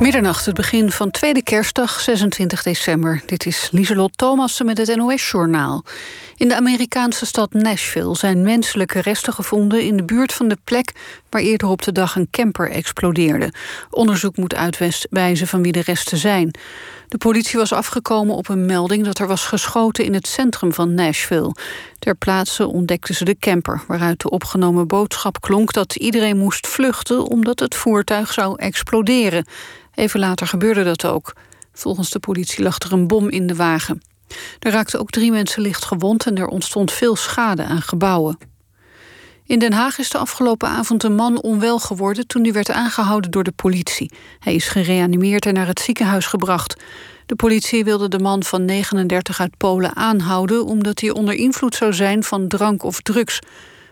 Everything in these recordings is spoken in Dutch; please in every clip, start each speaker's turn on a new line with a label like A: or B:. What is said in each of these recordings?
A: Middernacht, het begin van tweede kerstdag, 26 december. Dit is Lieselot Thomassen met het NOS-journaal. In de Amerikaanse stad Nashville zijn menselijke resten gevonden... in de buurt van de plek waar eerder op de dag een camper explodeerde. Onderzoek moet uitwijzen van wie de resten zijn. De politie was afgekomen op een melding dat er was geschoten... in het centrum van Nashville. Ter plaatse ontdekten ze de camper... waaruit de opgenomen boodschap klonk dat iedereen moest vluchten... omdat het voertuig zou exploderen. Even later gebeurde dat ook. Volgens de politie lag er een bom in de wagen. Er raakten ook drie mensen licht gewond en er ontstond veel schade aan gebouwen. In Den Haag is de afgelopen avond een man onwel geworden toen hij werd aangehouden door de politie. Hij is gereanimeerd en naar het ziekenhuis gebracht. De politie wilde de man van 39 uit Polen aanhouden omdat hij onder invloed zou zijn van drank of drugs.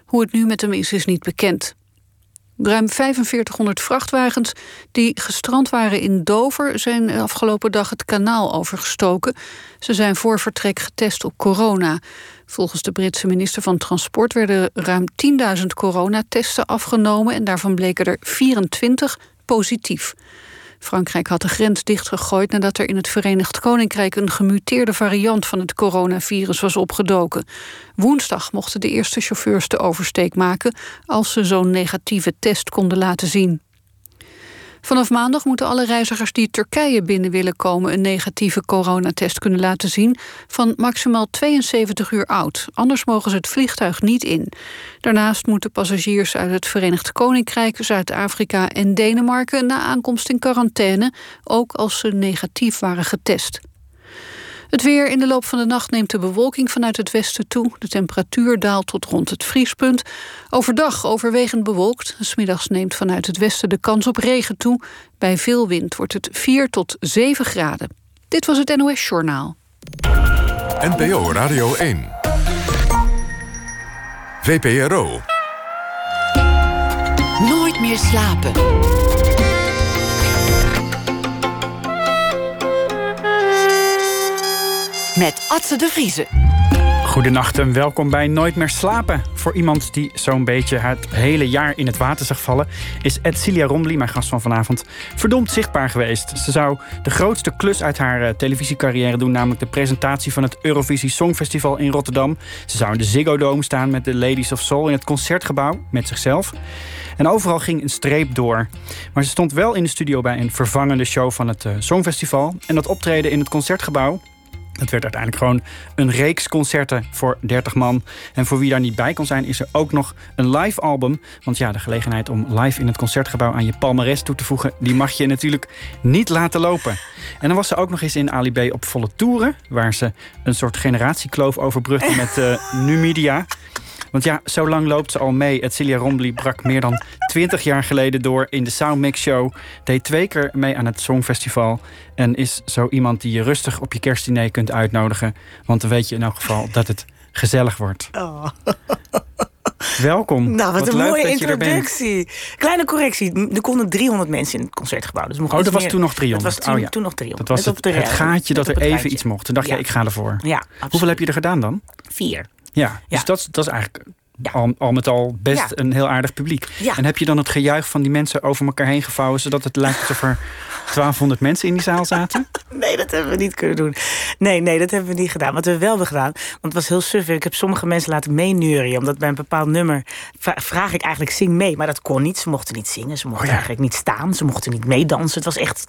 A: Hoe het nu met hem is, is niet bekend. Ruim 4500 vrachtwagens die gestrand waren in Dover... zijn afgelopen dag het kanaal overgestoken. Ze zijn voor vertrek getest op corona. Volgens de Britse minister van Transport... werden ruim 10.000 coronatesten afgenomen... en daarvan bleken er 24 positief. Frankrijk had de grens dichtgegooid nadat er in het Verenigd Koninkrijk een gemuteerde variant van het coronavirus was opgedoken. Woensdag mochten de eerste chauffeurs de oversteek maken als ze zo'n negatieve test konden laten zien. Vanaf maandag moeten alle reizigers die Turkije binnen willen komen... een negatieve coronatest kunnen laten zien van maximaal 72 uur oud. Anders mogen ze het vliegtuig niet in. Daarnaast moeten passagiers uit het Verenigd Koninkrijk... Zuid-Afrika en Denemarken na aankomst in quarantaine... ook als ze negatief waren getest. Het weer in de loop van de nacht neemt de bewolking vanuit het westen toe. De temperatuur daalt tot rond het vriespunt. Overdag overwegend bewolkt. Smiddags neemt vanuit het westen de kans op regen toe. Bij veel wind wordt het 4 tot 7 graden. Dit was het NOS Journaal.
B: NPO Radio 1. VPRO.
C: Nooit meer slapen. Met Atze de Vriezen.
D: Goedenacht en welkom bij Nooit meer slapen. Voor iemand die zo'n beetje het hele jaar in het water zag vallen... is Edcilia Rombly, mijn gast van vanavond, verdomd zichtbaar geweest. Ze zou de grootste klus uit haar uh, televisiecarrière doen... namelijk de presentatie van het Eurovisie Songfestival in Rotterdam. Ze zou in de Ziggo Dome staan met de Ladies of Soul... in het Concertgebouw met zichzelf. En overal ging een streep door. Maar ze stond wel in de studio bij een vervangende show van het uh, Songfestival. En dat optreden in het Concertgebouw het werd uiteindelijk gewoon een reeks concerten voor 30 man. En voor wie daar niet bij kon zijn, is er ook nog een live album. Want ja, de gelegenheid om live in het concertgebouw aan je palmares toe te voegen, die mag je natuurlijk niet laten lopen. En dan was ze ook nog eens in Ali B op volle toeren, waar ze een soort generatiekloof overbrugde met uh, Numidia. Want ja, zo lang loopt ze al mee. Celia Rombly brak meer dan 20 jaar geleden door in de Soundmix Show. Deed twee keer mee aan het Songfestival. En is zo iemand die je rustig op je kerstdiner kunt uitnodigen. Want dan weet je in elk geval dat het gezellig wordt. Oh. Welkom.
E: Nou, wat, een mooie introductie. Kleine correctie. Er konden 300 mensen in het concertgebouw. Dus
D: oh, dat was toen nog 300.
E: Dat was toen, oh, ja. toen nog 300.
D: Dat was het, het, gaatje dat er even iets mocht. Toen dacht je, ik ga ervoor.
E: Ja,
D: Hoeveel heb je er gedaan dan?
E: Vier.
D: Ja, dus Dat, dat is eigenlijk al, al, met al best een heel aardig publiek. En heb je dan het gejuich van die mensen over elkaar heen gevouwen... zodat het lijkt alsof er 1200 mensen in die zaal zaten?
E: Nee, dat hebben we niet kunnen doen. Nee, nee, dat hebben we niet gedaan. Wat we wel hebben gedaan, want het was heel suf. Ik heb sommige mensen laten meeneuren. Omdat bij een bepaald nummer vraag ik eigenlijk zing mee. Maar dat kon niet. Ze mochten niet zingen. Ze mochten oh eigenlijk niet staan. Ze mochten niet meedansen. Het was echt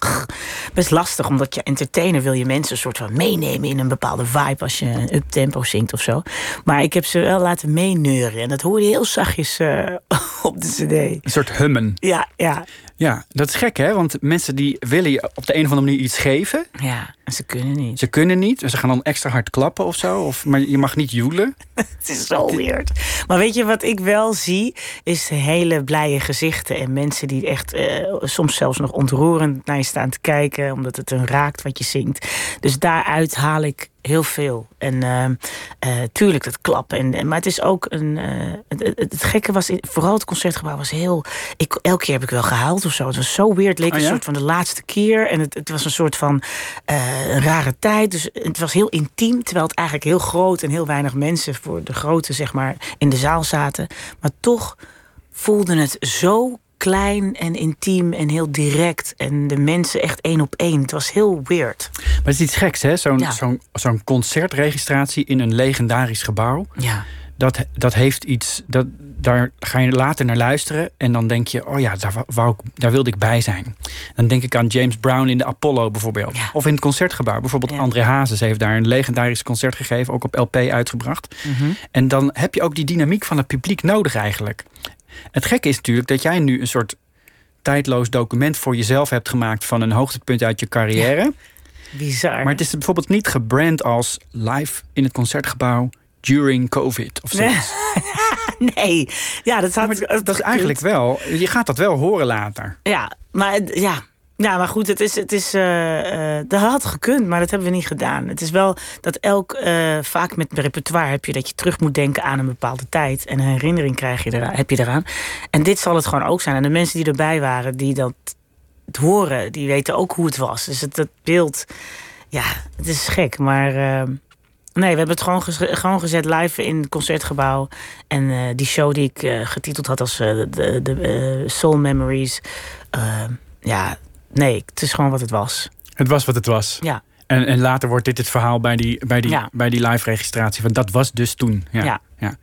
E: best lastig. Omdat je entertainer wil je mensen een soort van meenemen in een bepaalde vibe. Als je een uptempo zingt of zo. Maar ik heb ze wel laten meeneuren. En dat hoorde je heel zachtjes uh, op de cd.
D: Een soort hummen.
E: Ja, ja.
D: Ja, dat is gek hè, want mensen die willen je op de een of andere manier iets geven.
E: Ja, en ze kunnen niet.
D: Ze kunnen niet, ze gaan dan extra hard klappen of zo. Of, maar je mag niet joelen.
E: het is zo weird. Maar weet je wat ik wel zie, is hele blije gezichten. En mensen die echt uh, soms zelfs nog ontroerend naar je staan te kijken. Omdat het hun raakt wat je zingt. Dus daaruit haal ik heel veel. En uh, uh, tuurlijk, dat klappen. En, maar het is ook een. Uh, het, het, gekke was, vooral het concertgebouw was heel. Ik, elke keer heb ik wel gehuild of zo. Het was zo weird. Het leek oh, een soort van de laatste keer. En het, het was een soort van een rare tijd. Dus het was heel intiem. Terwijl het eigenlijk heel groot en heel weinig mensen voor de grote, zeg maar, in de zaal zaten. Maar toch voelde het zo klein en intiem en heel direct. En de mensen echt één op één. Het was heel weird.
D: Maar het is iets geks, hè? Zo'n
E: Ja.
D: zo'n zo'n concertregistratie in een legendarisch gebouw.
E: Ja.
D: Dat, dat heeft iets. Dat, daar ga je later naar luisteren. En dan denk je: oh ja, daar, wou- ik, daar wilde ik bij zijn. Dan denk ik aan James Brown in de Apollo bijvoorbeeld.
E: Ja.
D: Of in het concertgebouw. Bijvoorbeeld
E: Ja.
D: André Hazes heeft daar een legendarisch concert gegeven. Ook op LP uitgebracht.
E: Mhm.
D: En dan heb je ook die dynamiek van het publiek nodig eigenlijk. Het gekke is natuurlijk dat jij nu een soort tijdloos document voor jezelf hebt gemaakt van een hoogtepunt uit je carrière.
E: Bizar.
D: Maar het is bijvoorbeeld niet gebrand als live in het concertgebouw during COVID of zo.
E: Nee. nee. Ja, dat,
D: Maar dat is eigenlijk wel. Je gaat dat wel horen later.
E: Ja, maar ja. Ja, maar goed, het is, het is, eh, eh, dat had gekund, maar dat hebben we niet gedaan. Het is wel dat elk, eh, vaak met repertoire heb je dat je terug moet denken aan een bepaalde tijd. En een herinnering krijg je eraan, heb je eraan. En dit zal het gewoon ook zijn. En de mensen die erbij waren, die dat horen, die weten ook hoe het was. Dus het, het beeld, ja, het is gek. Maar nee, we hebben het gewoon, gewoon gezet live in het concertgebouw. En die show die ik getiteld had als de, de Soul Memories. ja, nee, het is gewoon wat het was.
D: Het was wat het was.
E: Ja.
D: En, en later wordt dit het verhaal bij die, bij die,
E: Ja.
D: bij die live registratie. Van dat was dus toen. Ja.
E: Ja.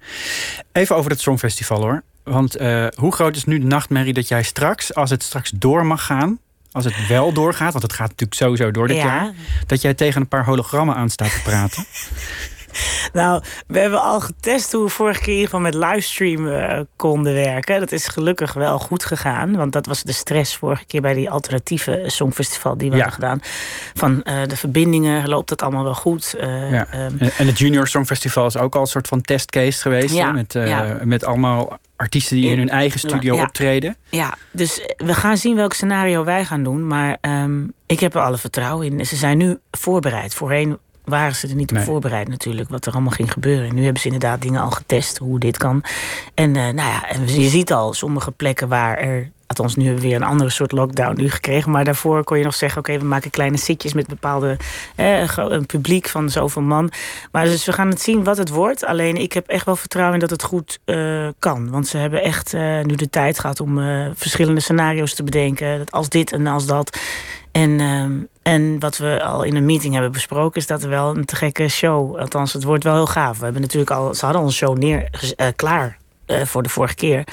D: Even over het Songfestival hoor. Want eh, hoe groot is nu de nachtmerrie dat jij straks, als het straks door mag gaan. Als het wel doorgaat, want het gaat natuurlijk sowieso door dit
E: Ja.
D: jaar. Dat jij tegen een paar hologrammen aan staat te praten.
E: Nou, we hebben al getest hoe we vorige keer in ieder geval met livestream eh, konden werken. Dat is gelukkig wel goed gegaan. Want dat was de stress vorige keer bij die alternatieve songfestival die we
D: Ja.
E: hadden gedaan. Van eh, de verbindingen, loopt dat allemaal wel goed? Eh,
D: Ja.
E: ehm,
D: En het Junior Songfestival is ook al een soort van testcase geweest.
E: Ja,
D: Met, eh, met allemaal artiesten die in hun eigen studio
E: ja.
D: optreden.
E: Ja, dus we gaan zien welk scenario wij gaan doen. Maar ehm, ik heb er alle vertrouwen in. Ze zijn nu voorbereid. Voorheen waren ze er niet op
D: Nee.
E: voorbereid natuurlijk. Wat er allemaal ging gebeuren. Nu hebben ze inderdaad dingen al getest. Hoe dit kan. En eh, nou ja, en je ziet al sommige plekken waar er... Althans, nu hebben we weer een andere soort lockdown nu gekregen. Maar daarvoor kon je nog zeggen... oké, we maken kleine sitjes met bepaalde... Een publiek van zoveel man. Maar dus we gaan het zien wat het wordt. Alleen ik heb echt wel vertrouwen in dat het goed eh, kan. Want ze hebben echt eh, nu de tijd gehad om eh, verschillende scenario's te bedenken. Dat Als dit en als dat. En, en wat we al in een meeting hebben besproken, is dat er wel een te gekke show. Althans, het wordt wel heel gaaf. We hebben natuurlijk al, ze hadden al show neer, klaar eh, voor de vorige keer.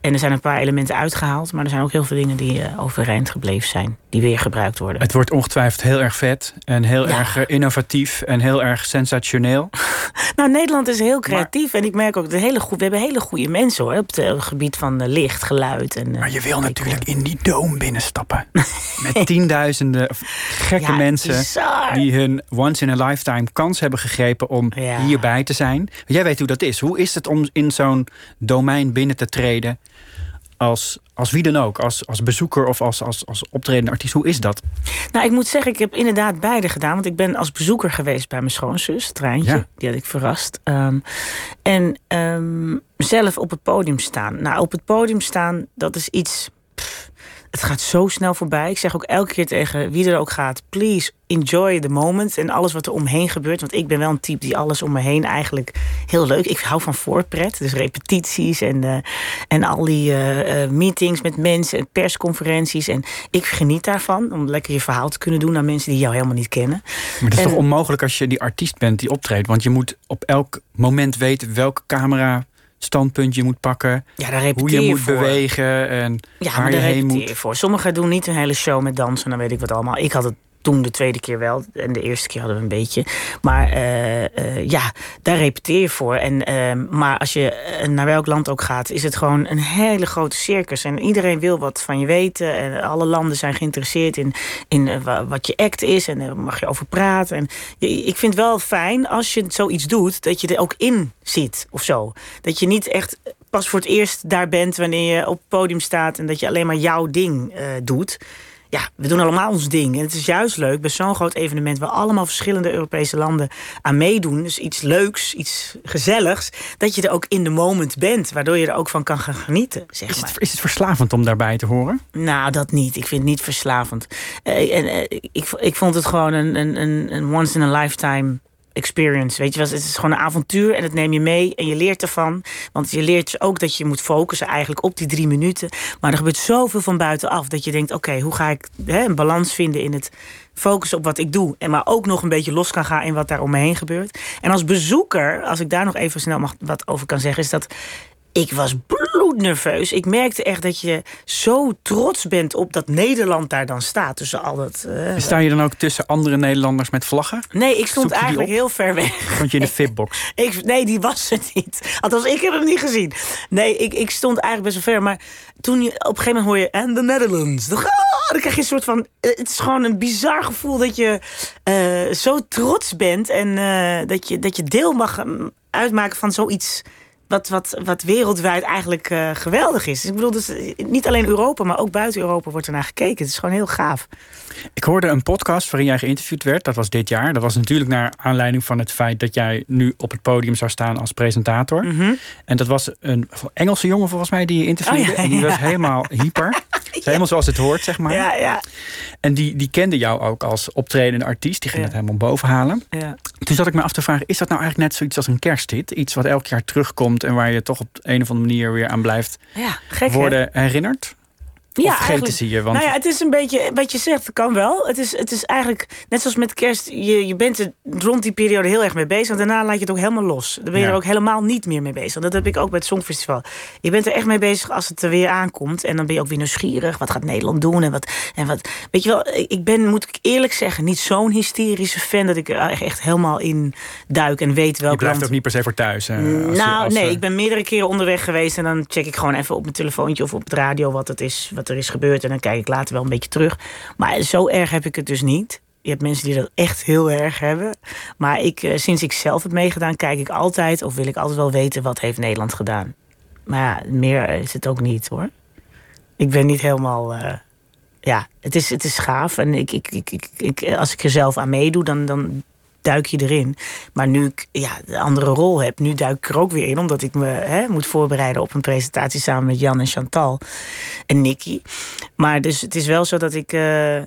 E: En er zijn een paar elementen uitgehaald, maar er zijn ook heel veel dingen die eh, overeind gebleven zijn, die weer gebruikt worden.
D: Het wordt ongetwijfeld heel erg vet en heel
E: Ja.
D: erg eh, innovatief en heel erg sensationeel.
E: Nou, Nederland is heel creatief en ik merk ook de hele goed. We hebben hele goede mensen hoor, op het gebied van licht, geluid en.
D: Maar je wil natuurlijk in die doom binnenstappen. Met tienduizenden gekke
E: Ja,
D: mensen
E: bizar.
D: die hun once in a lifetime kans hebben gegrepen om
E: Ja.
D: hierbij te zijn. Jij weet hoe dat is. Hoe is het om in zo'n domein binnen te treden? Als, als wie dan ook, als, als bezoeker of als, als, als optredende artiest. Hoe is dat?
E: Nou, ik moet zeggen, ik heb inderdaad beide gedaan. Want ik ben als bezoeker geweest bij mijn schoonzus, Treintje.
D: Ja.
E: Die had ik verrast. Ehm, en ehm, zelf op het podium staan. Nou, op het podium staan, dat is iets... het gaat zo snel voorbij. Ik zeg ook elke keer tegen wie er ook gaat... please enjoy the moment en alles wat er omheen gebeurt. Want ik ben wel een type die alles om me heen eigenlijk heel leuk... Ik hou van voorpret, dus repetities en, eh, en al die eh, eh, meetings met mensen... en persconferenties. En ik geniet daarvan om lekker je verhaal te kunnen doen... aan mensen die jou helemaal niet kennen.
D: Maar het is
E: En-
D: toch onmogelijk als je die artiest bent die optreedt. Want je moet op elk moment weten welke camera standpunt je moet pakken.
E: Ja, daar
D: Hoe je
E: je
D: moet
E: voor.
D: bewegen en
E: Ja,
D: waar
E: maar
D: je heen moet.
E: voor. Sommigen doen niet een hele show met dansen, dan weet ik wat allemaal. Ik had het toen de tweede keer wel. En de eerste keer hadden we een beetje. Maar eh, eh, ja, daar repeteer je voor. En, eh, maar als je eh, naar welk land ook gaat, is het gewoon een hele grote circus. En iedereen wil wat van je weten. En alle landen zijn geïnteresseerd in, in wa- wat je act is. En daar mag je over praten. En ik vind wel fijn als je zoiets doet, dat je er ook in zit of zo. Dat je niet echt pas voor het eerst daar bent wanneer je op het podium staat en dat je alleen maar jouw ding doet. Ja, we doen allemaal ons ding. En het is juist leuk bij zo'n groot evenement waar allemaal verschillende Europese landen aan meedoen. Dus iets leuks, iets gezelligs. Dat je er ook in de moment bent, waardoor je er ook van kan gaan genieten. Zeg
D: Is
E: maar.
D: het, is het verslavend om daarbij te horen?
E: Nou, dat niet. Ik vind het niet verslavend. Eh, en, eh, ik, ik vond het gewoon een, een, een, een once in a lifetime experience. Weet je wel, het is gewoon een avontuur en dat neem je mee en je leert ervan. Want je leert ook dat je moet focussen eigenlijk op die drie minuten. Maar er gebeurt zoveel van buitenaf dat je denkt: oké, hoe ga ik hè, een balans vinden in het focussen op wat ik doe. En maar ook nog een beetje los kan gaan in wat daar om me heen gebeurt. En als bezoeker, als ik daar nog even snel mag, wat over kan zeggen, is dat ik was bloednerveus. Ik merkte echt dat je zo trots bent op dat Nederland daar dan staat. Tussen al dat. Uh,
D: Sta je dan ook tussen andere Nederlanders met vlaggen?
E: Nee, ik stond eigenlijk heel ver weg.
D: Stond je in de fitbox?
E: ik, nee, die was er niet. Althans, ik heb hem niet gezien. Nee, ik, ik stond eigenlijk best wel ver. Maar toen je op een gegeven moment hoor je. En the Netherlands. Dan, dan krijg je een soort van. Eh, het is gewoon een bizar gevoel dat je uh, zo trots bent. En uh, dat, je, dat je deel mag uitmaken van zoiets wat, wat, wat wereldwijd eigenlijk uh, geweldig is. Dus ik bedoel, dus, niet alleen Europa, maar ook buiten Europa wordt er naar gekeken. Het is gewoon heel gaaf.
D: Ik hoorde een podcast waarin jij geïnterviewd werd. Dat was dit jaar. Dat was natuurlijk naar aanleiding van het feit dat jij nu op het podium zou staan als presentator.
E: Mm -hmm.
D: En dat was een Engelse jongen volgens mij die je interviewde. Oh, ja, en die was helemaal hyper. Helemaal zoals het hoort, zeg maar.
E: Ja, ja.
D: En die, die kende jou ook als optredende artiest. Die ging het helemaal boven halen.
E: Ja.
D: Toen zat ik me af te vragen, is dat nou eigenlijk net zoiets als een kersthit? Iets wat elk jaar terugkomt en waar je toch op een of andere manier weer aan blijft
E: ja, gek,
D: worden herinnerd?
E: Ja,
D: vergeten je? Want...
E: Nou ja, het is een beetje wat je zegt, kan wel. Het is, het is eigenlijk net zoals met kerst. Je, je bent er rond die periode heel erg mee bezig. En daarna laat je het ook helemaal los. Dan ben je
D: Ja.
E: er ook helemaal niet meer mee bezig. Dat heb ik ook bij het Songfestival. Je bent er echt mee bezig als het er weer aankomt. En dan ben je ook weer nieuwsgierig. Wat gaat Nederland doen? En wat, en wat. Weet je wel, ik ben, moet ik eerlijk zeggen, niet zo'n hysterische fan dat ik er echt, echt helemaal in duik en weet welk
D: Je blijft
E: land.
D: ook niet per se voor thuis. je-
E: nou, nee, ik ben meerdere keren onderweg geweest en dan check ik gewoon even op mijn telefoontje of op het radio wat, het is, wat er is gebeurd. En dan kijk ik later wel een beetje terug. Maar zo erg heb ik het dus niet. Je hebt mensen die dat echt heel erg hebben. Maar ik, eh, sinds ik zelf heb meegedaan, kijk ik altijd of wil ik altijd wel weten wat heeft Nederland gedaan. Maar ja, meer is het ook niet hoor. Ik ben niet helemaal. eh, ja, het is, het is gaaf. En ik, ik, ik, ik, als ik er zelf aan meedoe, dan, dan duik je erin. Maar nu ik ja, de andere rol heb, nu duik ik er ook weer in. Omdat ik me hè, moet voorbereiden op een presentatie samen met Jan en Chantal en Nicky. Maar dus het is wel zo dat ik eh, eh,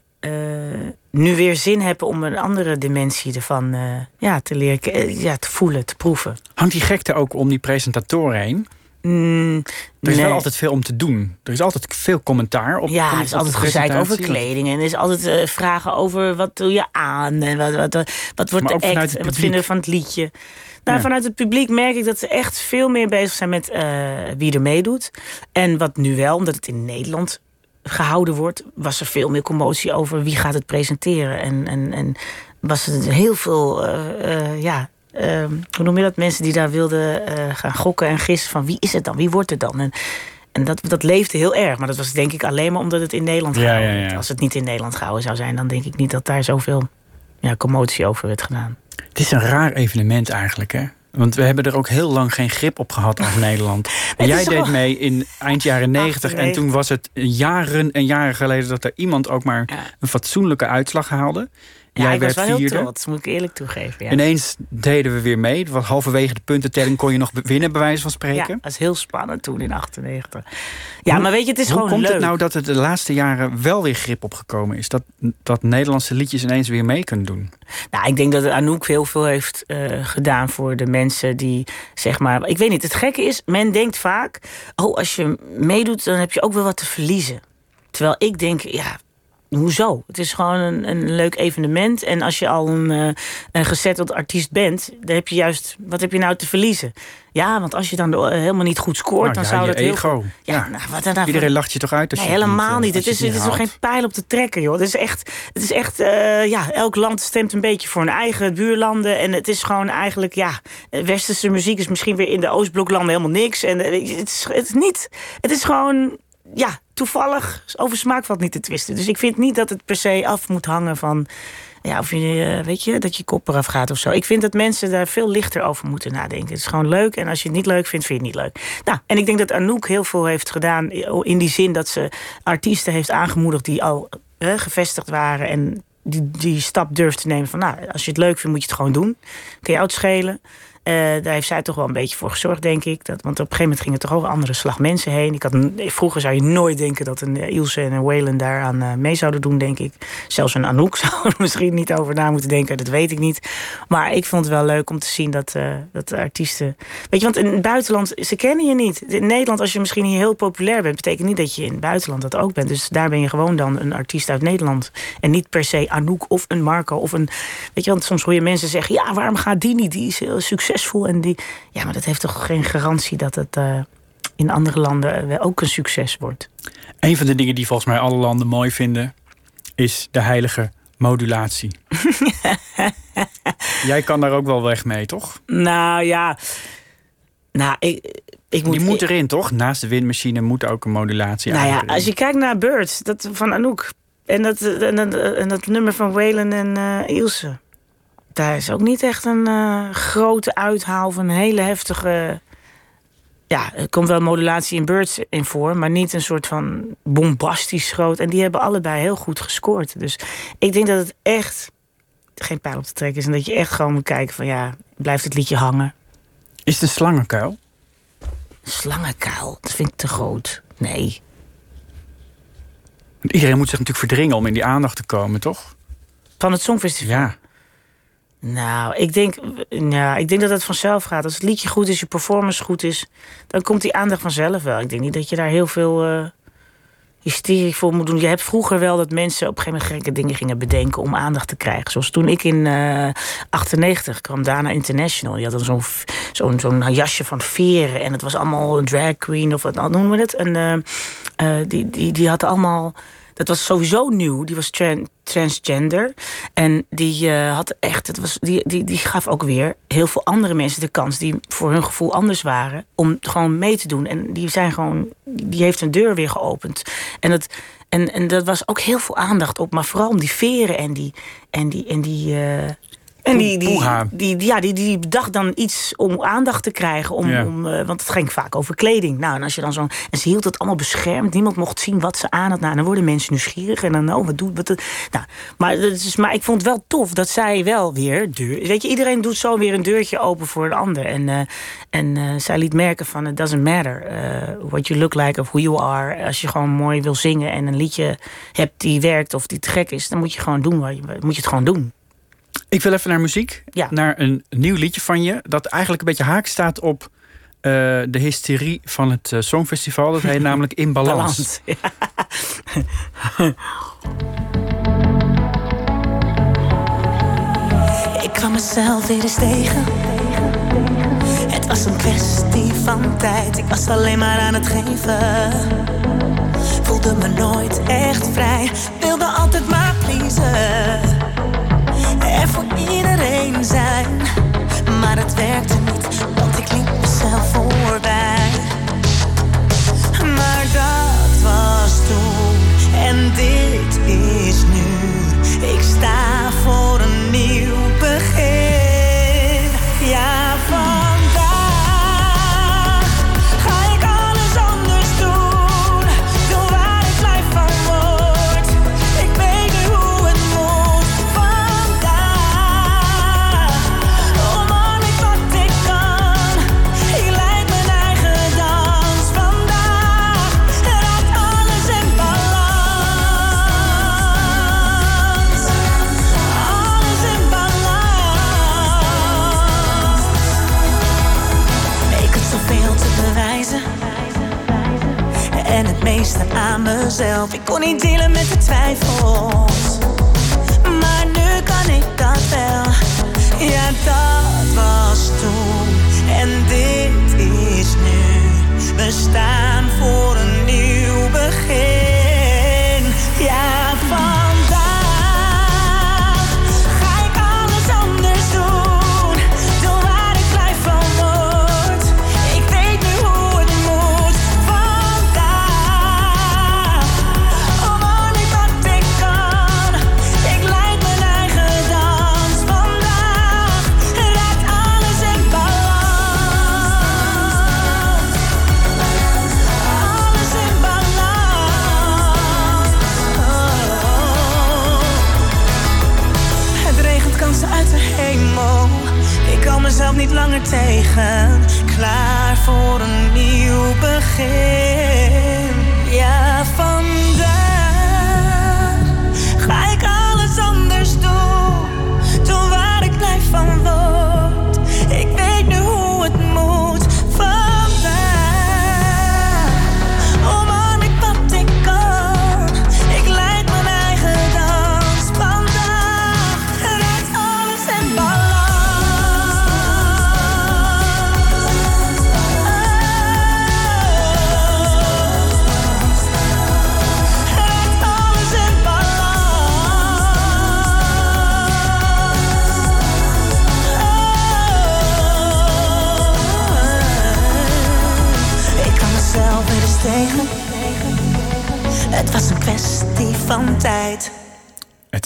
E: nu weer zin heb om een andere dimensie ervan eh, ja, te leren, ja, te voelen, te proeven.
D: Hangt die gekte ook om die presentatoren heen?
E: Mm,
D: Er is
E: nee.
D: wel altijd veel om te doen. Er is altijd veel commentaar op.
E: Ja, er is altijd gezeik over kleding. En er is altijd eh, vragen over wat doe je aan. En wat, wat, wat, wat wordt
D: Maar
E: de act.
D: het
E: En wat vinden we van het liedje. Nou,
D: Ja.
E: vanuit het publiek merk ik dat ze echt veel meer bezig zijn met eh, wie er meedoet. En wat nu wel, omdat het in Nederland gehouden wordt, was er veel meer commotie over wie gaat het presenteren. En, en, en was er heel veel, eh, ja, hoe noem je dat? Mensen die daar wilden eh, gaan gokken en gissen van wie is het dan, wie wordt het dan? En, en dat, dat leefde heel erg. Maar dat was denk ik alleen maar omdat het in Nederland
D: Ja,
E: gehouden
D: ja, ja.
E: werd. Als het niet in Nederland gehouden zou zijn, dan denk ik niet dat daar zoveel ja, commotie over werd gedaan.
D: Het is een raar evenement eigenlijk, hè? Want we hebben er ook heel lang geen grip op gehad als Nederland. Jij deed mee in eind jaren 90 en
E: 98.
D: toen was het jaren en jaren geleden dat er iemand ook maar een fatsoenlijke uitslag haalde.
E: Ja,
D: jij
E: ik was wel heel
D: vierde.
E: trots, moet ik eerlijk toegeven. Ja.
D: Ineens deden we weer mee. Want halverwege de puntentelling kon je nog winnen, bij wijze van
E: Ja,
D: spreken.
E: dat was heel spannend toen in 98. Ja,
D: Hoe-
E: maar weet je, het is
D: Hoe
E: gewoon
D: komt
E: leuk.
D: het nou dat het de laatste jaren wel weer grip opgekomen is? Dat, dat Nederlandse liedjes ineens weer mee kunnen doen?
E: Nou, ik denk dat Anouk heel veel heeft eh, gedaan voor de mensen die, zeg maar... Ik weet niet, het gekke is, men denkt vaak... oh, als je meedoet, dan heb je ook wel wat te verliezen. Terwijl ik denk, ja, hoezo? Het is gewoon een, een leuk evenement. En als je al een, eh een gezetteld artiest bent... dan heb je juist, wat heb je nou te verliezen? Ja, want als je dan de- helemaal niet goed scoort...
D: Nou
E: dan
D: ja,
E: zou dat heel...
D: ego.
E: Ja,
D: Ja.
E: nou, wat dan
D: Iedereen lacht je toch uit als
E: Nee,
D: je
E: helemaal
D: eh,
E: niet. Het is, het is nog
D: haalt?
E: geen pijl op te trekken, joh. Het is echt, het is echt eh, ja, elk land stemt een beetje voor hun eigen buurlanden. En het is gewoon eigenlijk, ja, eh, westerse muziek is misschien weer in de Oostbloklanden helemaal niks. En eh, het is, het is niet, het is gewoon, ja, toevallig. Over smaak valt niet te twisten. Dus ik vind niet dat het per se af moet hangen van, ja, of je, eh, weet je, dat je kop eraf gaat of zo. Ik vind dat mensen daar veel lichter over moeten nadenken. Het is gewoon leuk. En als je het niet leuk vindt, vind je het niet leuk. Nou, en ik denk dat Anouk heel veel heeft gedaan. In die zin dat ze artiesten heeft aangemoedigd die al gevestigd waren. En die, die stap durft te nemen van, nou, als je het leuk vindt, moet je het gewoon doen. Kun je het schelen. Daar heeft zij toch wel een beetje voor gezorgd, denk ik. Dat, want op een gegeven moment ging het toch over andere slag mensen heen. Ik had, vroeger zou je nooit denken dat een Ilse en een Waylon daaraan mee zouden doen, denk ik. Zelfs een Anouk zou er misschien niet over na moeten denken, dat weet ik niet. Maar ik vond het wel leuk om te zien dat, dat de artiesten... Weet je, want in het buitenland, ze kennen je niet. In Nederland, als je misschien heel populair bent... betekent niet dat je in het buitenland dat ook bent. Dus daar ben je gewoon dan een artiest uit Nederland. En niet per se Anouk of een Marco of een... Weet je, want soms hoor je mensen zeggen... ja, waarom gaat die niet? Die is heel succesvol. En die... Ja, maar dat heeft toch geen garantie dat het... Uh, in andere landen ook een succes wordt.
D: Een van de dingen die volgens mij alle landen mooi vinden, is de heilige modulatie. Jij kan daar ook wel weg mee, toch?
E: Nou ja. Nou, ik, ik moet,
D: Die moet erin, toch? Naast de windmachine moet ook een modulatie
E: Nou ja, als je kijkt naar Birds, dat van Anouk. En dat, en dat, en dat nummer van Waylon en uh, Ilse. Daar is ook niet echt een uh, grote uithaal van een hele heftige ja, er komt wel modulatie in Birds in voor, maar niet een soort van bombastisch groot. En die hebben allebei heel goed gescoord. Dus ik denk dat het echt geen pijl op te trekken is. En dat je echt gewoon moet kijken van ja, blijft het liedje hangen.
D: Is het een slangenkuil?
E: Slangenkuil? Dat vind ik te groot. Nee.
D: iedereen moet zich natuurlijk verdringen om in die aandacht te komen, toch?
E: Van het Songfestival?
D: Ja.
E: Nou, ik denk, ja, ik denk dat het vanzelf gaat. Als het liedje goed is, je performance goed is, dan komt die aandacht vanzelf wel. Ik denk niet dat je daar heel veel uh, hysterie voor moet doen. Je hebt vroeger wel dat mensen op een gegeven moment gekke dingen gingen bedenken om aandacht te krijgen. Zoals toen ik in uh, 98 kwam Dana International. Die had dan zo'n zo'n jasje van veren en het was allemaal een drag queen of wat noemen we het. En uh, die, die, die had allemaal dat was sowieso nieuw. Die was transgender. En die uh, had echt, het was, die, die, die gaf ook weer heel veel andere mensen de kans die voor hun gevoel anders waren, om gewoon mee te doen. En die zijn gewoon, die heeft een deur weer geopend. En dat, en, en dat was ook heel veel aandacht op, maar vooral om die veren en die, en die, en die, uh, en die, die, die, ja, die, die bedacht dan iets om aandacht te krijgen. Om, om, uh, want het ging vaak over kleding. Nou, en, als je dan zo, en ze hield het allemaal beschermd. Niemand mocht zien wat ze aan had. Nou, dan worden mensen nieuwsgierig. En dan, oh, wat doet... Wat, nou, maar, dat is, maar ik vond het wel tof dat zij wel weer... Deur, weet je, iedereen doet zo weer een deurtje open voor een ander. En, uh, en uh, zij liet merken van... It doesn't matter what you look like of who you are. Als je gewoon mooi wil zingen en een liedje hebt die werkt of die te gek is... dan moet je gewoon doen. Moet je het gewoon doen.
D: Ik wil even naar muziek.
E: Ja.
D: Naar een nieuw liedje van je. Dat eigenlijk een beetje haak staat op uh, de hysterie van het uh, Songfestival. Dat heet namelijk In Balans.
E: Ik kwam mezelf weer eens tegen. Het was een kwestie van tijd. Ik was alleen maar aan het geven. Voelde me nooit echt vrij. Wilde altijd maar pleasen voor iedereen zijn. Maar het werkte niet, want ik liep mezelf voorbij. Maar dat was toen en dit is nu. Ik sta voor een nieuw aan mezelf. Ik kon niet delen met de twijfels.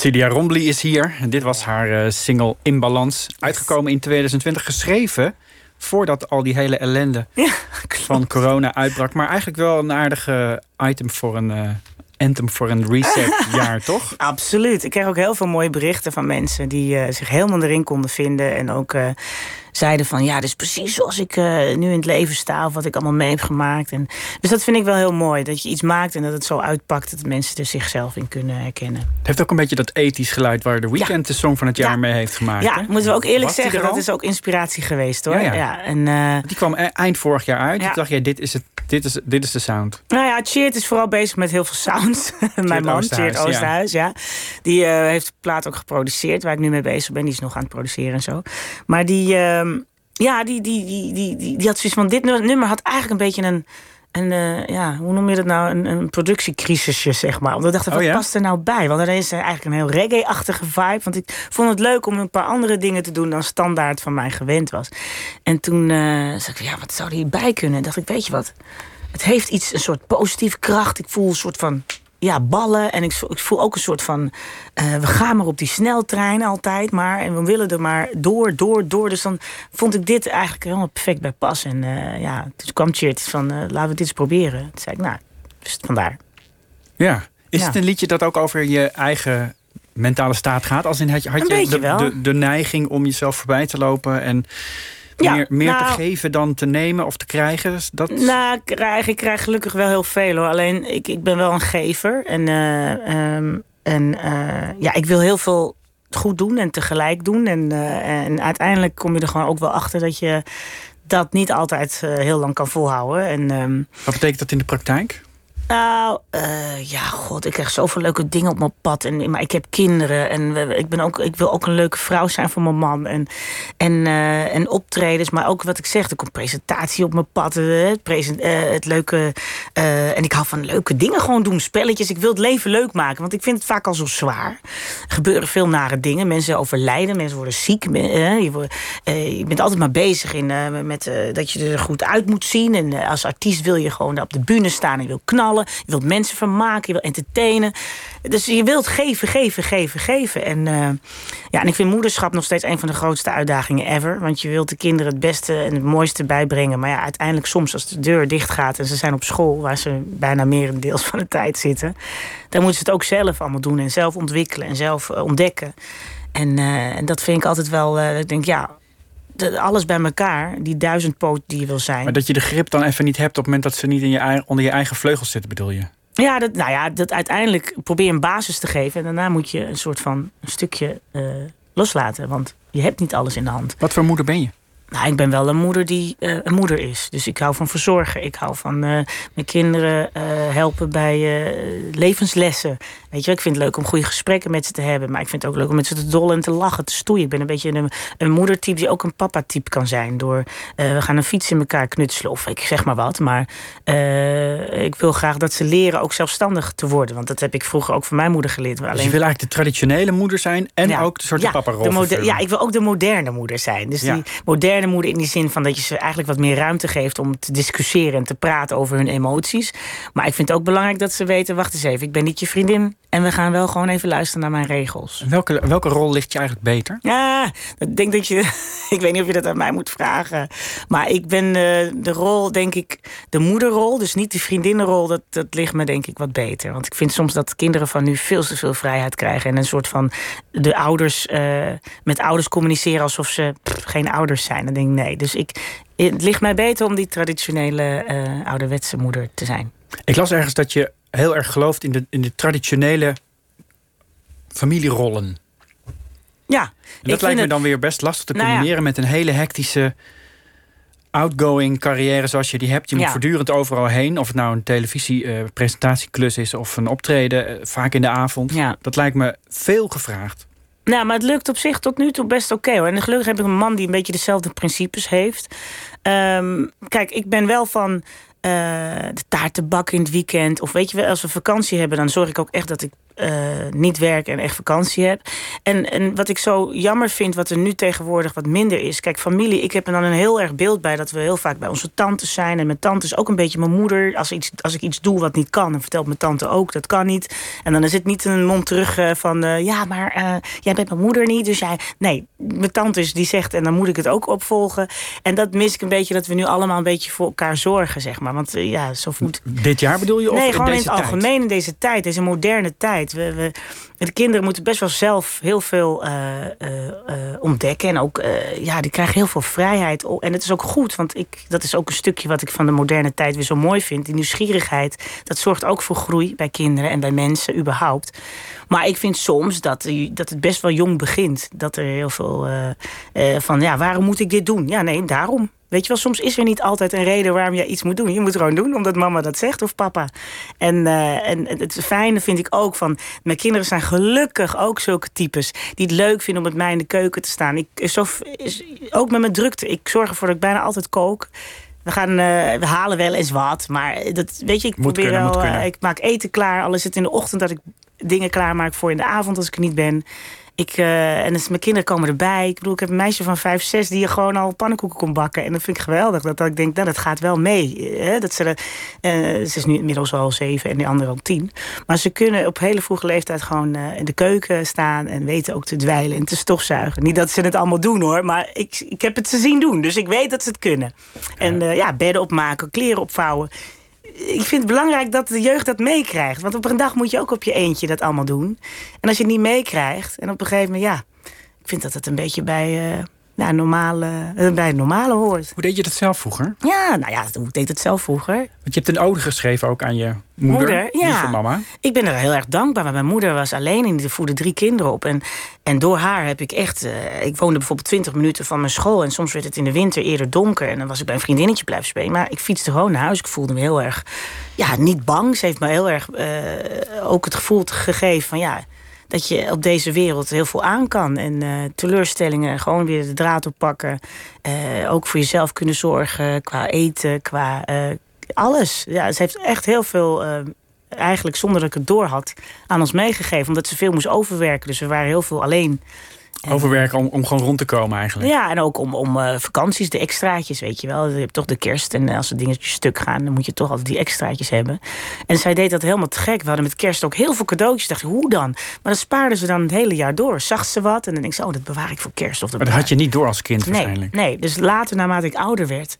D: Celia Rombly is hier. En dit was haar eh, single In Balans. Uitgekomen in 2020. Geschreven voordat al die hele ellende
E: Ja,
D: van corona uitbrak. Maar eigenlijk wel een aardige item voor een... eh, anthem voor een reset-jaar, toch?
E: Absoluut. Ik kreeg ook heel veel mooie berichten van mensen die eh, zich helemaal erin konden vinden. En ook zeiden van ja, dit is precies zoals ik eh, nu in het leven sta. Of wat ik allemaal mee heb gemaakt. En, dus dat vind ik wel heel mooi. Dat je iets maakt en dat het zo uitpakt dat mensen er zichzelf in kunnen herkennen.
D: Het heeft ook een beetje dat ethisch geluid waar de Weekend de song van het jaar
E: Ja.
D: mee heeft gemaakt.
E: ja,
D: hè?
E: moeten we ook eerlijk
D: Was
E: zeggen, dat is ook inspiratie geweest hoor.
D: Ja, ja.
E: en, eh,
D: Die kwam e- eind vorig jaar uit. Toen dacht jij, dit is, het, dit, is, dit is de sound.
E: Nou ja, Cheert is vooral bezig met heel veel sound. Mijn man, Cheert. Oosterhuis, ja. Die eh, heeft de plaat ook geproduceerd, waar ik nu mee bezig ben. Die is nog aan het produceren en zo. Maar die, ehm, ja, die, die, die, die, die, die had zoiets van... Dit nu- nummer had eigenlijk een beetje een... een eh, ja, hoe noem je dat nou? Een, een productiecrisisje, zeg maar. Omdat ik dacht,
D: Oh
E: wat
D: ja?
E: past er nou bij? Want er is eigenlijk een heel reggae-achtige vibe. Want ik vond het leuk om een paar andere dingen te doen... dan standaard van mij gewend was. En toen eh, zei ik, ja, wat zou er hierbij kunnen? En dacht ik, weet je wat? Het heeft iets, een soort positieve kracht. Ik voel een soort van ja, ballen. En ik, voel- ik voel ook een soort van. eh, we gaan maar op die sneltrein altijd maar. En we willen er maar door, door, door. Dus dan vond ik dit eigenlijk helemaal perfect bij pas. En eh, ja, toen kwam Cheert van: eh, laten we dit eens proberen. Toen zei ik: Nou, dus vandaar.
D: Ja. Is
E: Ja.
D: het een liedje dat ook over je eigen mentale staat gaat? Als in had je, had. De, de neiging om jezelf voorbij te lopen en
E: Ja,
D: meer, meer te
E: nou-
D: geven dan te nemen of te krijgen? Dus dat...
E: Nou, ik krijg, ik krijg gelukkig wel heel veel hoor. Alleen ik, ik ben wel een gever. En, eh, ehm, en eh, ja, ik wil heel veel goed doen en tegelijk doen. En, eh, en uiteindelijk kom je er gewoon ook wel achter dat je dat niet altijd heel lang kan volhouden. En ehm,
D: Wat betekent dat in de praktijk?
E: Nou, eh, ja, god, ik krijg zoveel leuke dingen op mijn pad. En, maar ik heb kinderen en ik, ben ook, ik wil ook een leuke vrouw zijn voor mijn man. En, en, eh, en optredens, maar ook wat ik zeg, er komt presentatie op mijn pad. eh, Het, present, het leuke. en ik hou van leuke dingen gewoon doen, spelletjes. Ik wil het leven leuk maken, want ik vind het vaak al zo zwaar. Er gebeuren veel nare dingen. Mensen overlijden, mensen worden ziek. je, je bent altijd maar bezig in, met dat je er goed uit moet zien. En als artiest wil je gewoon op de bühne staan en wil knallen. Je wilt mensen vermaken, je wil entertainen. Dus je wilt geven, geven, geven, geven. En, eh, ja, en ik vind moederschap nog steeds een van de grootste uitdagingen ever. Want je wilt de kinderen het beste en het mooiste bijbrengen. Maar ja, uiteindelijk soms als de deur dicht gaat en ze zijn op school... waar ze bijna merendeels van de tijd zitten... dan moeten ze het ook zelf allemaal doen en zelf ontwikkelen en zelf eh, ontdekken. En, eh, en dat vind ik altijd wel... ik denk, ja, de- alles bij elkaar, die duizendpoot die je wil zijn...
D: Maar dat je de grip dan even niet hebt op het moment dat ze niet in je, onder je eigen vleugels zitten, bedoel je?
E: Ja, dat, nou ja, dat uiteindelijk probeer je een basis te geven. En daarna moet je een soort van een stukje eh, loslaten. Want je hebt niet alles in de hand.
D: Wat voor moeder ben je?
E: Nou, ik ben wel een moeder die eh, een moeder is. Dus ik hou van verzorgen. Ik hou van eh, mijn kinderen eh, helpen bij levenslessen. Weet je, ik vind het leuk om goede gesprekken met ze te hebben. Maar ik vind het ook leuk om met ze te dollen en te lachen, te stoeien. Ik ben een beetje een, een moedertype die ook een papa-type kan zijn. Door, we gaan een fiets in elkaar knutselen of ik zeg maar wat. Maar ik wil graag dat ze leren ook zelfstandig te worden. Want dat heb ik vroeger ook van mijn moeder geleerd.
D: Dus
E: Alleen
D: je wil eigenlijk de traditionele moeder zijn en
E: ja.
D: ook de soort
E: ja,
D: papa-rol.
E: Ja, ik wil ook de moderne moeder zijn. Dus
D: Ja.
E: die moderne moeder in die zin van dat je ze eigenlijk wat meer ruimte geeft om te discussiëren en te praten over hun emoties. Maar ik vind het ook belangrijk dat ze weten: wacht eens even, ik ben niet je vriendin en we gaan wel gewoon even luisteren naar mijn regels.
D: Welke, welke rol ligt je eigenlijk beter?
E: Ja, ik denk dat je. Ik weet niet of je dat aan mij moet vragen. Maar ik ben eh, de rol, denk ik, de moederrol, dus niet de vriendinnenrol, dat, dat ligt me denk ik wat beter. Want ik vind soms dat kinderen van nu veel te veel vrijheid krijgen. En een soort van de ouders eh, met ouders communiceren alsof ze pff, geen ouders zijn. Denk nee. Dus ik, het ligt mij beter om die traditionele uh, ouderwetse moeder te zijn.
D: Ik las ergens dat je heel erg gelooft in de, in de traditionele familierollen.
E: Ja.
D: En dat lijkt me dan weer best lastig te nou combineren met een hele hectische outgoing carrière zoals je die hebt. Je moet voortdurend overal heen. Of het nou een televisiepresentatieklus uh, is of een optreden, uh, vaak in de avond.
E: Ja.
D: Dat lijkt me veel gevraagd.
E: Nou, maar het lukt op zich tot nu toe best oké hoor. En gelukkig heb ik een man die een beetje dezelfde principes heeft. Um, kijk, ik ben wel van uh, de taartenbak in het weekend. Of weet je wel, als we vakantie hebben, dan zorg ik ook echt dat ik uh, niet werken en echt vakantie heb. En, en wat ik zo jammer vind, wat er nu tegenwoordig wat minder is. Kijk, familie, ik heb er dan een heel erg beeld bij dat we heel vaak bij onze tantes zijn. En mijn tante is ook een beetje mijn moeder. Als, iets, als ik iets doe wat niet kan, dan vertelt mijn tante ook dat kan niet. En dan is het niet een mond terug uh, van uh, ja, maar jij bent mijn moeder niet. Dus jij. Nee, mijn tante is die zegt en dan moet ik het ook opvolgen. En dat mis ik een beetje dat we nu allemaal een beetje voor elkaar zorgen, zeg maar. Want ja, zo voelt.
D: Dit jaar bedoel je? Of
E: nee, gewoon
D: in,
E: in het
D: tijd?
E: algemeen in deze tijd, deze moderne tijd. We, de kinderen moeten best wel zelf heel veel uh, uh, ontdekken. En ook, ja, die krijgen heel veel vrijheid. En het is ook goed, want ik, dat is ook een stukje wat ik van de moderne tijd weer zo mooi vind. Die nieuwsgierigheid, dat zorgt ook voor groei bij kinderen en bij mensen überhaupt. Maar ik vind soms dat, dat het best wel jong begint. Dat er heel veel van, ja, waarom moet ik dit doen? Ja, nee, daarom. Weet je wel, soms is er niet altijd een reden waarom je iets moet doen. Je moet het gewoon doen omdat mama dat zegt of papa. En, uh, en het fijne vind ik ook van... mijn kinderen zijn gelukkig ook zulke types... die het leuk vinden om met mij in de keuken te staan. Ik, zo, ook met mijn drukte. Ik zorg ervoor dat ik bijna altijd kook. We, gaan, uh, we halen wel eens wat, maar dat, weet je, ik
D: moet
E: probeer
D: kunnen,
E: wel...
D: Uh,
E: ik maak eten klaar, al is het in de ochtend dat ik dingen klaarmaak voor in de avond als ik er niet ben. Ik, uh, en dus mijn kinderen komen erbij. Ik bedoel, ik heb een meisje van vijf, zes die gewoon al pannenkoeken kon bakken. En dat vind ik geweldig. Dat, dat ik denk, nou, dat gaat wel mee. Hè? Dat ze, uh, ze is nu inmiddels al zeven en die andere al tien. Maar ze kunnen op hele vroege leeftijd gewoon uh, in de keuken staan. En weten ook te dweilen en te stofzuigen. Niet dat ze het allemaal doen hoor. Maar ik, ik heb het ze zien doen. Dus ik weet dat ze het kunnen. En ja, bedden opmaken, kleren opvouwen ik vind het belangrijk dat de jeugd dat meekrijgt. Want op een dag moet je ook op je eentje dat allemaal doen. En als je het niet meekrijgt, en op een gegeven moment, ja, ik vind dat het een beetje bij, uh, nou, normale, uh, bij het normale hoort.
D: Hoe deed je dat zelf vroeger?
E: Ja, nou ja, hoe deed het zelf vroeger?
D: Want je hebt een ode geschreven ook aan je moeder,
E: moeder ja.
D: lieve mama.
E: Ik ben er heel erg dankbaar, want mijn moeder was alleen en die voerde drie kinderen op. En, en door haar heb ik echt, uh, ik woonde bijvoorbeeld 20 minuten van mijn school en soms werd het in de winter eerder donker en dan was ik bij een vriendinnetje blijven spelen. Maar ik fietste gewoon naar huis. Ik voelde me heel erg, ja, niet bang. Ze heeft me heel erg uh, ook het gevoel gegeven van ja dat je op deze wereld heel veel aan kan. En uh, teleurstellingen, gewoon weer de draad oppakken. Uh, ook voor jezelf kunnen zorgen qua eten, qua uh, alles. Ja, ze heeft echt heel veel, eigenlijk zonder dat ik het door had, aan ons meegegeven. Omdat ze veel moest overwerken. Dus we waren heel veel alleen.
D: Overwerken om, om gewoon rond te komen eigenlijk.
E: Ja, en ook om, om uh, vakanties, de extraatjes, weet je wel. Je hebt toch de kerst en als er dingetjes stuk gaan... dan moet je toch altijd die extraatjes hebben. En zij deed dat helemaal te gek. We hadden met kerst ook heel veel cadeautjes. dacht ik, hoe dan? Maar dat spaarden ze dan het hele jaar door. Zag ze wat en dan denk ze, oh, dat bewaar ik voor kerst. Of dat
D: maar dat had je niet door als kind
E: nee,
D: waarschijnlijk.
E: Nee, dus later, naarmate ik ouder werd...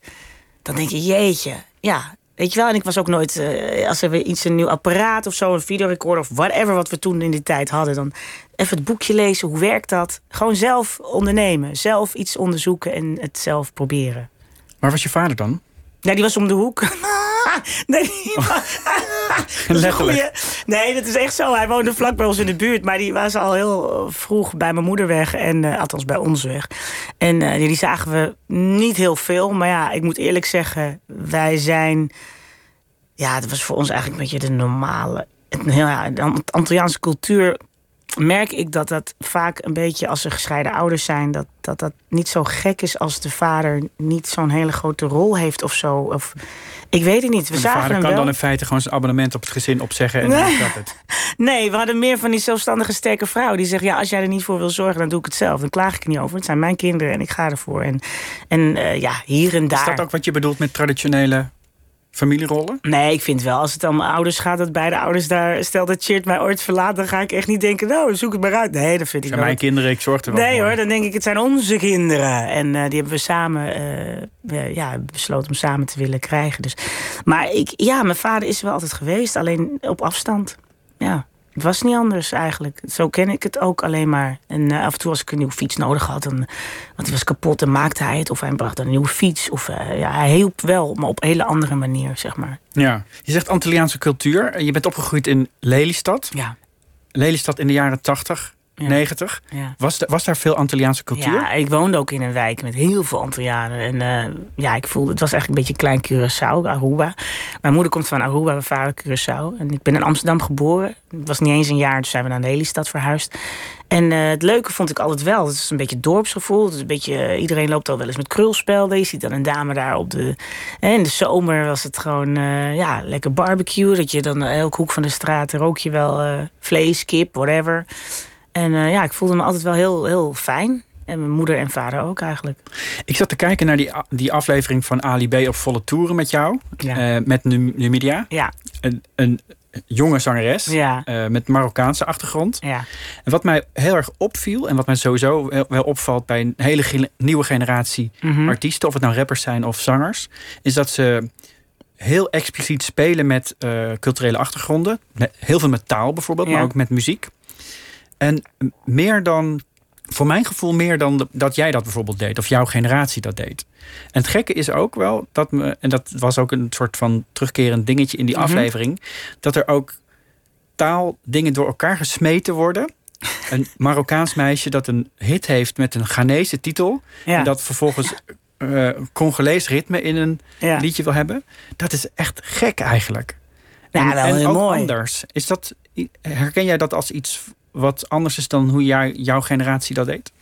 E: dan denk je, jeetje, ja, Weet je wel, en ik was ook nooit, uh, als er weer iets, een nieuw apparaat of zo, een videorecorder of whatever wat we toen in die tijd hadden, dan even het boekje lezen, hoe werkt dat? Gewoon zelf ondernemen, zelf iets onderzoeken en het zelf proberen.
D: Waar was je vader dan?
E: Nee, die was om de hoek. nee, die was...
D: Letterlijk.
E: Nee, dat is echt zo. Hij woonde vlak bij ons in de buurt. Maar die was al heel vroeg bij mijn moeder weg. En, uh, althans bij ons weg. En uh, die zagen we niet heel veel. Maar ja, ik moet eerlijk zeggen. Wij zijn... Ja, dat was voor ons eigenlijk een beetje de normale... Ja, de Antilliaanse cultuur merk ik dat dat vaak een beetje als er gescheiden ouders zijn, dat dat, dat niet zo gek is als de vader niet zo'n hele grote rol heeft of zo. Of, ik weet het niet. We
D: de
E: zagen
D: vader
E: hem
D: kan
E: wel.
D: dan in feite gewoon zijn abonnement op het gezin opzeggen en
E: Nee.
D: dan is dat het.
E: Nee, we hadden meer van die zelfstandige sterke vrouw die zegt: ja, als jij er niet voor wil zorgen, dan doe ik het zelf. Dan klaag ik er niet over. Het zijn mijn kinderen en ik ga ervoor. En, en uh, ja, hier en daar.
D: Is dat ook wat je bedoelt met traditionele familierollen?
E: Nee, ik vind wel, als het om mijn ouders gaat, dat beide ouders daar... Stel dat Chert mij ooit verlaat, dan ga ik echt niet denken... nou, zoek het maar uit. Nee, dat vind ik
D: zijn
E: wel.
D: mijn kinderen, ik zorg er wel
E: Nee
D: voor.
E: hoor, dan denk ik, het zijn onze kinderen. En uh, die hebben we samen uh, ja, besloten om samen te willen krijgen. Dus. Maar ik, ja, mijn vader is er wel altijd geweest, alleen op afstand. Ja. Het was niet anders eigenlijk. Zo ken ik het ook alleen maar. En eh, af en toe als ik een nieuwe fiets nodig had, dan, want die was kapot, dan maakte hij het. Of hij bracht een nieuwe fiets. Of uh, ja, hij hielp wel, maar op een hele andere manier, zeg maar.
D: Ja, je zegt Antilliaanse cultuur. Je bent opgegroeid in Lelystad.
E: Ja.
D: Lelystad in de jaren 80. 90.
E: Ja.
D: Was, de, was daar veel Antilliaanse cultuur?
E: Ja, ik woonde ook in een wijk met heel veel Antillianen. En uh, ja, ik voelde, het was eigenlijk een beetje klein Curaçao, Aruba. Mijn moeder komt van Aruba, mijn vader Curaçao. En ik ben in Amsterdam geboren. Het was niet eens een jaar, toen zijn we naar de Lelystad verhuisd. En uh, het leuke vond ik altijd wel. Het is een beetje dorpsgevoel. Het is een beetje, uh, iedereen loopt al wel eens met krulspelden. Je ziet dan een dame daar op de... Hè, in de zomer was het gewoon ja, lekker barbecue. Dat je dan elke hoek van de straat rook je wel vlees, kip, whatever. En uh, ja, ik voelde me altijd wel heel, heel fijn. En mijn moeder en vader ook eigenlijk.
D: Ik zat te kijken naar die, die aflevering van Ali B op volle toeren met jou.
E: Ja.
D: Uh, met Numidia.
E: Ja.
D: Een, een jonge zangeres.
E: Ja.
D: Uh, met Marokkaanse achtergrond.
E: Ja.
D: En wat mij heel erg opviel. En wat mij sowieso wel opvalt bij een hele ge nieuwe generatie
E: mm -hmm.
D: artiesten. Of het nou rappers zijn of zangers. Is dat ze heel expliciet spelen met culturele achtergronden. Met, heel veel met taal bijvoorbeeld.
E: Ja.
D: Maar ook met muziek. En meer dan, voor mijn gevoel, meer dan dat jij dat bijvoorbeeld deed. Of jouw generatie dat deed. En het gekke is ook wel dat me, en dat was ook een soort van terugkerend dingetje in die
E: Mhm.
D: aflevering. Dat er ook taaldingen door elkaar gesmeten worden. Een Marokkaans meisje dat een hit heeft met een Ghanese titel.
E: Ja.
D: En dat vervolgens uh, Congolees ritme in een
E: Ja.
D: liedje wil hebben. Dat is echt gek eigenlijk.
E: Ja,
D: en
E: wel
D: en
E: heel
D: ook
E: mooi.
D: anders. Is dat, herken jij dat als iets wat anders is dan hoe jij, jouw generatie dat deed?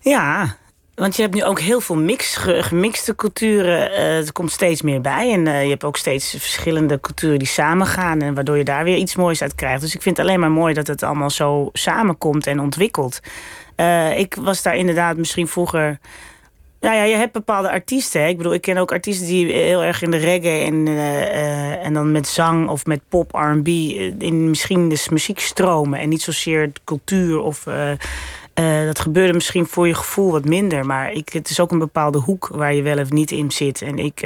E: Ja, want je hebt nu ook heel veel mix, ge- gemixte culturen. eh er komt steeds meer bij. En eh, je hebt ook steeds verschillende culturen die samengaan. En waardoor je daar weer iets moois uit krijgt. Dus ik vind het alleen maar mooi dat het allemaal zo samenkomt en ontwikkelt. Eh, ik was daar inderdaad misschien vroeger. Nou ja, je hebt bepaalde artiesten. Hè? Ik bedoel, ik ken ook artiesten die heel erg in de reggae en, eh, eh, en dan met zang of met pop, R&B eh, in misschien de muziek stromen en niet zozeer de cultuur of. eh, dat gebeurde misschien voor je gevoel wat minder, maar ik, het is ook een bepaalde hoek waar je wel of niet in zit. En ik,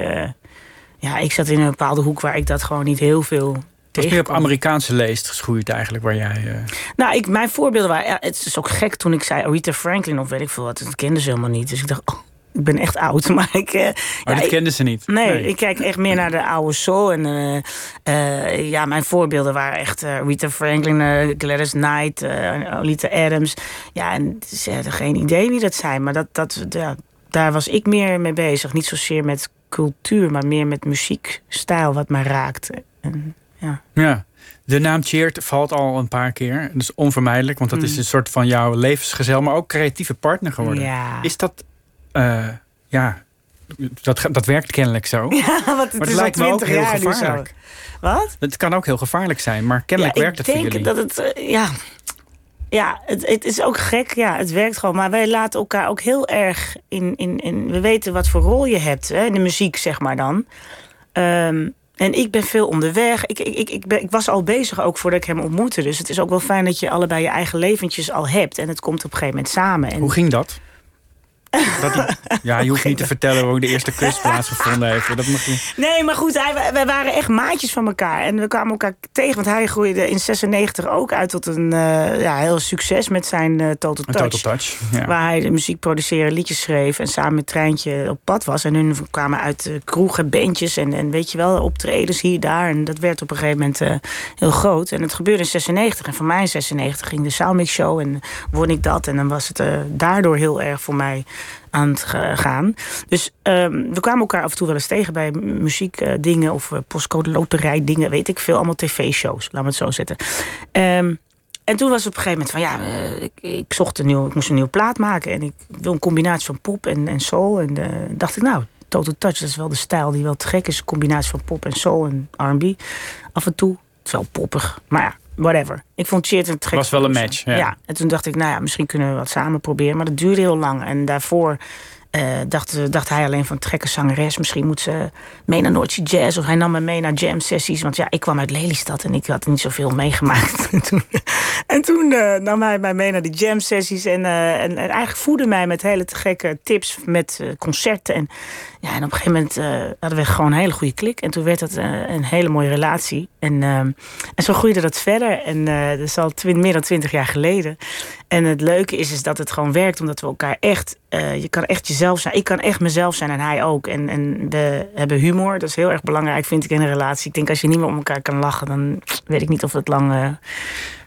E: ja, ik zat in een bepaalde hoek waar ik dat gewoon niet heel veel
D: Het was meer op. Amerikaanse leest geschoeid eigenlijk, waar jij...
E: Nou, ik, mijn voorbeelden waren. Ja, het is ook gek toen ik zei Aretha Franklin of weet ik veel wat. Dat kenden ze helemaal niet. Dus ik dacht, oh, ik ben echt oud. Maar ik.
D: Maar
E: ja,
D: dat
E: ik-
D: kenden ze niet.
E: Nee, ik kijk echt meer naar de oude soul. En eh, eh, ja, mijn voorbeelden waren echt Rita Franklin, Gladys Knight, Olita Adams. Ja, en ze hadden geen idee wie dat zijn. Maar dat, dat, ja, daar was ik meer mee bezig. Niet zozeer met cultuur, maar meer met muziekstijl wat mij raakte. En, ja.
D: Ja. De naam Cheert valt al een paar keer. Dat is onvermijdelijk, want dat is een soort van jouw levensgezel, maar ook creatieve partner geworden.
E: Mm. Ja.
D: Is dat, eh, ja, dat, dat werkt kennelijk zo.
E: Ja, want het
D: maar het
E: is
D: lijkt me ook
E: 20
D: heel gevaarlijk.
E: Wat?
D: Het kan ook heel gevaarlijk zijn, maar kennelijk
E: ja,
D: werkt het
E: ik
D: voor
E: denk
D: jullie.
E: dat het, eh, ja, ja het, het is ook gek. Ja, het werkt gewoon. Maar wij laten elkaar ook heel erg in, in, in we weten wat voor rol je hebt hè, in de muziek, zeg maar dan. Ehm, en ik ben veel onderweg. Ik, ik, ik, ik, ben, ik was al bezig ook voordat ik hem ontmoette. Dus het is ook wel fijn dat je allebei je eigen leventjes al hebt. En het komt op een gegeven moment samen. En
D: Hoe ging dat? Dat die- ja, je hoeft niet te vertellen hoe de eerste kus plaatsgevonden heeft. Dat mag je...
E: Nee, maar goed, hij, wij waren echt maatjes van elkaar. En we kwamen elkaar tegen, want hij groeide in 96 ook uit tot een eh, ja, heel succes met zijn eh, Total Touch.
D: total touch. Ja.
E: Waar hij de muziek produceerde, liedjes schreef en samen met Treintje op pad was. En hun kwamen uit uh, kroegen, bandjes en, en weet je wel, optredens hier, daar. En dat werd op een gegeven moment eh, heel groot. En het gebeurde in 96. En voor mij in 96 ging de Soundmix Show en won ik dat. En dan was het eh, daardoor heel erg voor mij aan het ga- gaan. Dus ehm, we kwamen elkaar af en toe wel eens tegen bij muziekdingen of eh, postcode loterij dingen, weet ik veel. Allemaal tv-shows, laten we het zo zetten. Ehm, en toen was op een gegeven moment van ja, eh, ik, ik zocht een nieuw, ik moest een nieuwe plaat maken en ik wil een combinatie van pop en, en soul. En eh, dacht ik, nou, Total Touch, dat is wel de stijl die wel te gek is. Combinatie van pop en soul en R&B. Af en toe, het is wel poppig, maar ja, whatever. Ik vond Cheert een te gek.
D: Was wel een match, ja.
E: ja. en toen dacht ik, nou ja, misschien kunnen we wat samen proberen. Maar dat duurde heel lang. En daarvoor uh, dacht, dacht hij alleen van gekke zangeres. Misschien moet ze mee naar Noordse Jazz. Of hij nam me mee naar jam sessies. Want ja, ik kwam uit Lelystad en ik had niet zoveel meegemaakt. en toen, en toen uh, nam hij mij mee naar die jam sessies. En, uh, en, en, eigenlijk voerde mij met hele te gekke tips met concerten. En, ja, en op een gegeven moment hadden we gewoon een hele goede klik. En toen werd dat een hele mooie relatie. En, en zo groeide dat verder. En dat is al meer dan twintig jaar geleden. En het leuke is, is dat het gewoon werkt, omdat we elkaar echt. Je kan echt jezelf zijn. Ik kan echt mezelf zijn en hij ook. En, en we hebben humor. Dat is heel erg belangrijk, vind ik, in een relatie. Ik denk als je niet meer om elkaar kan lachen, dan weet ik niet of het lang.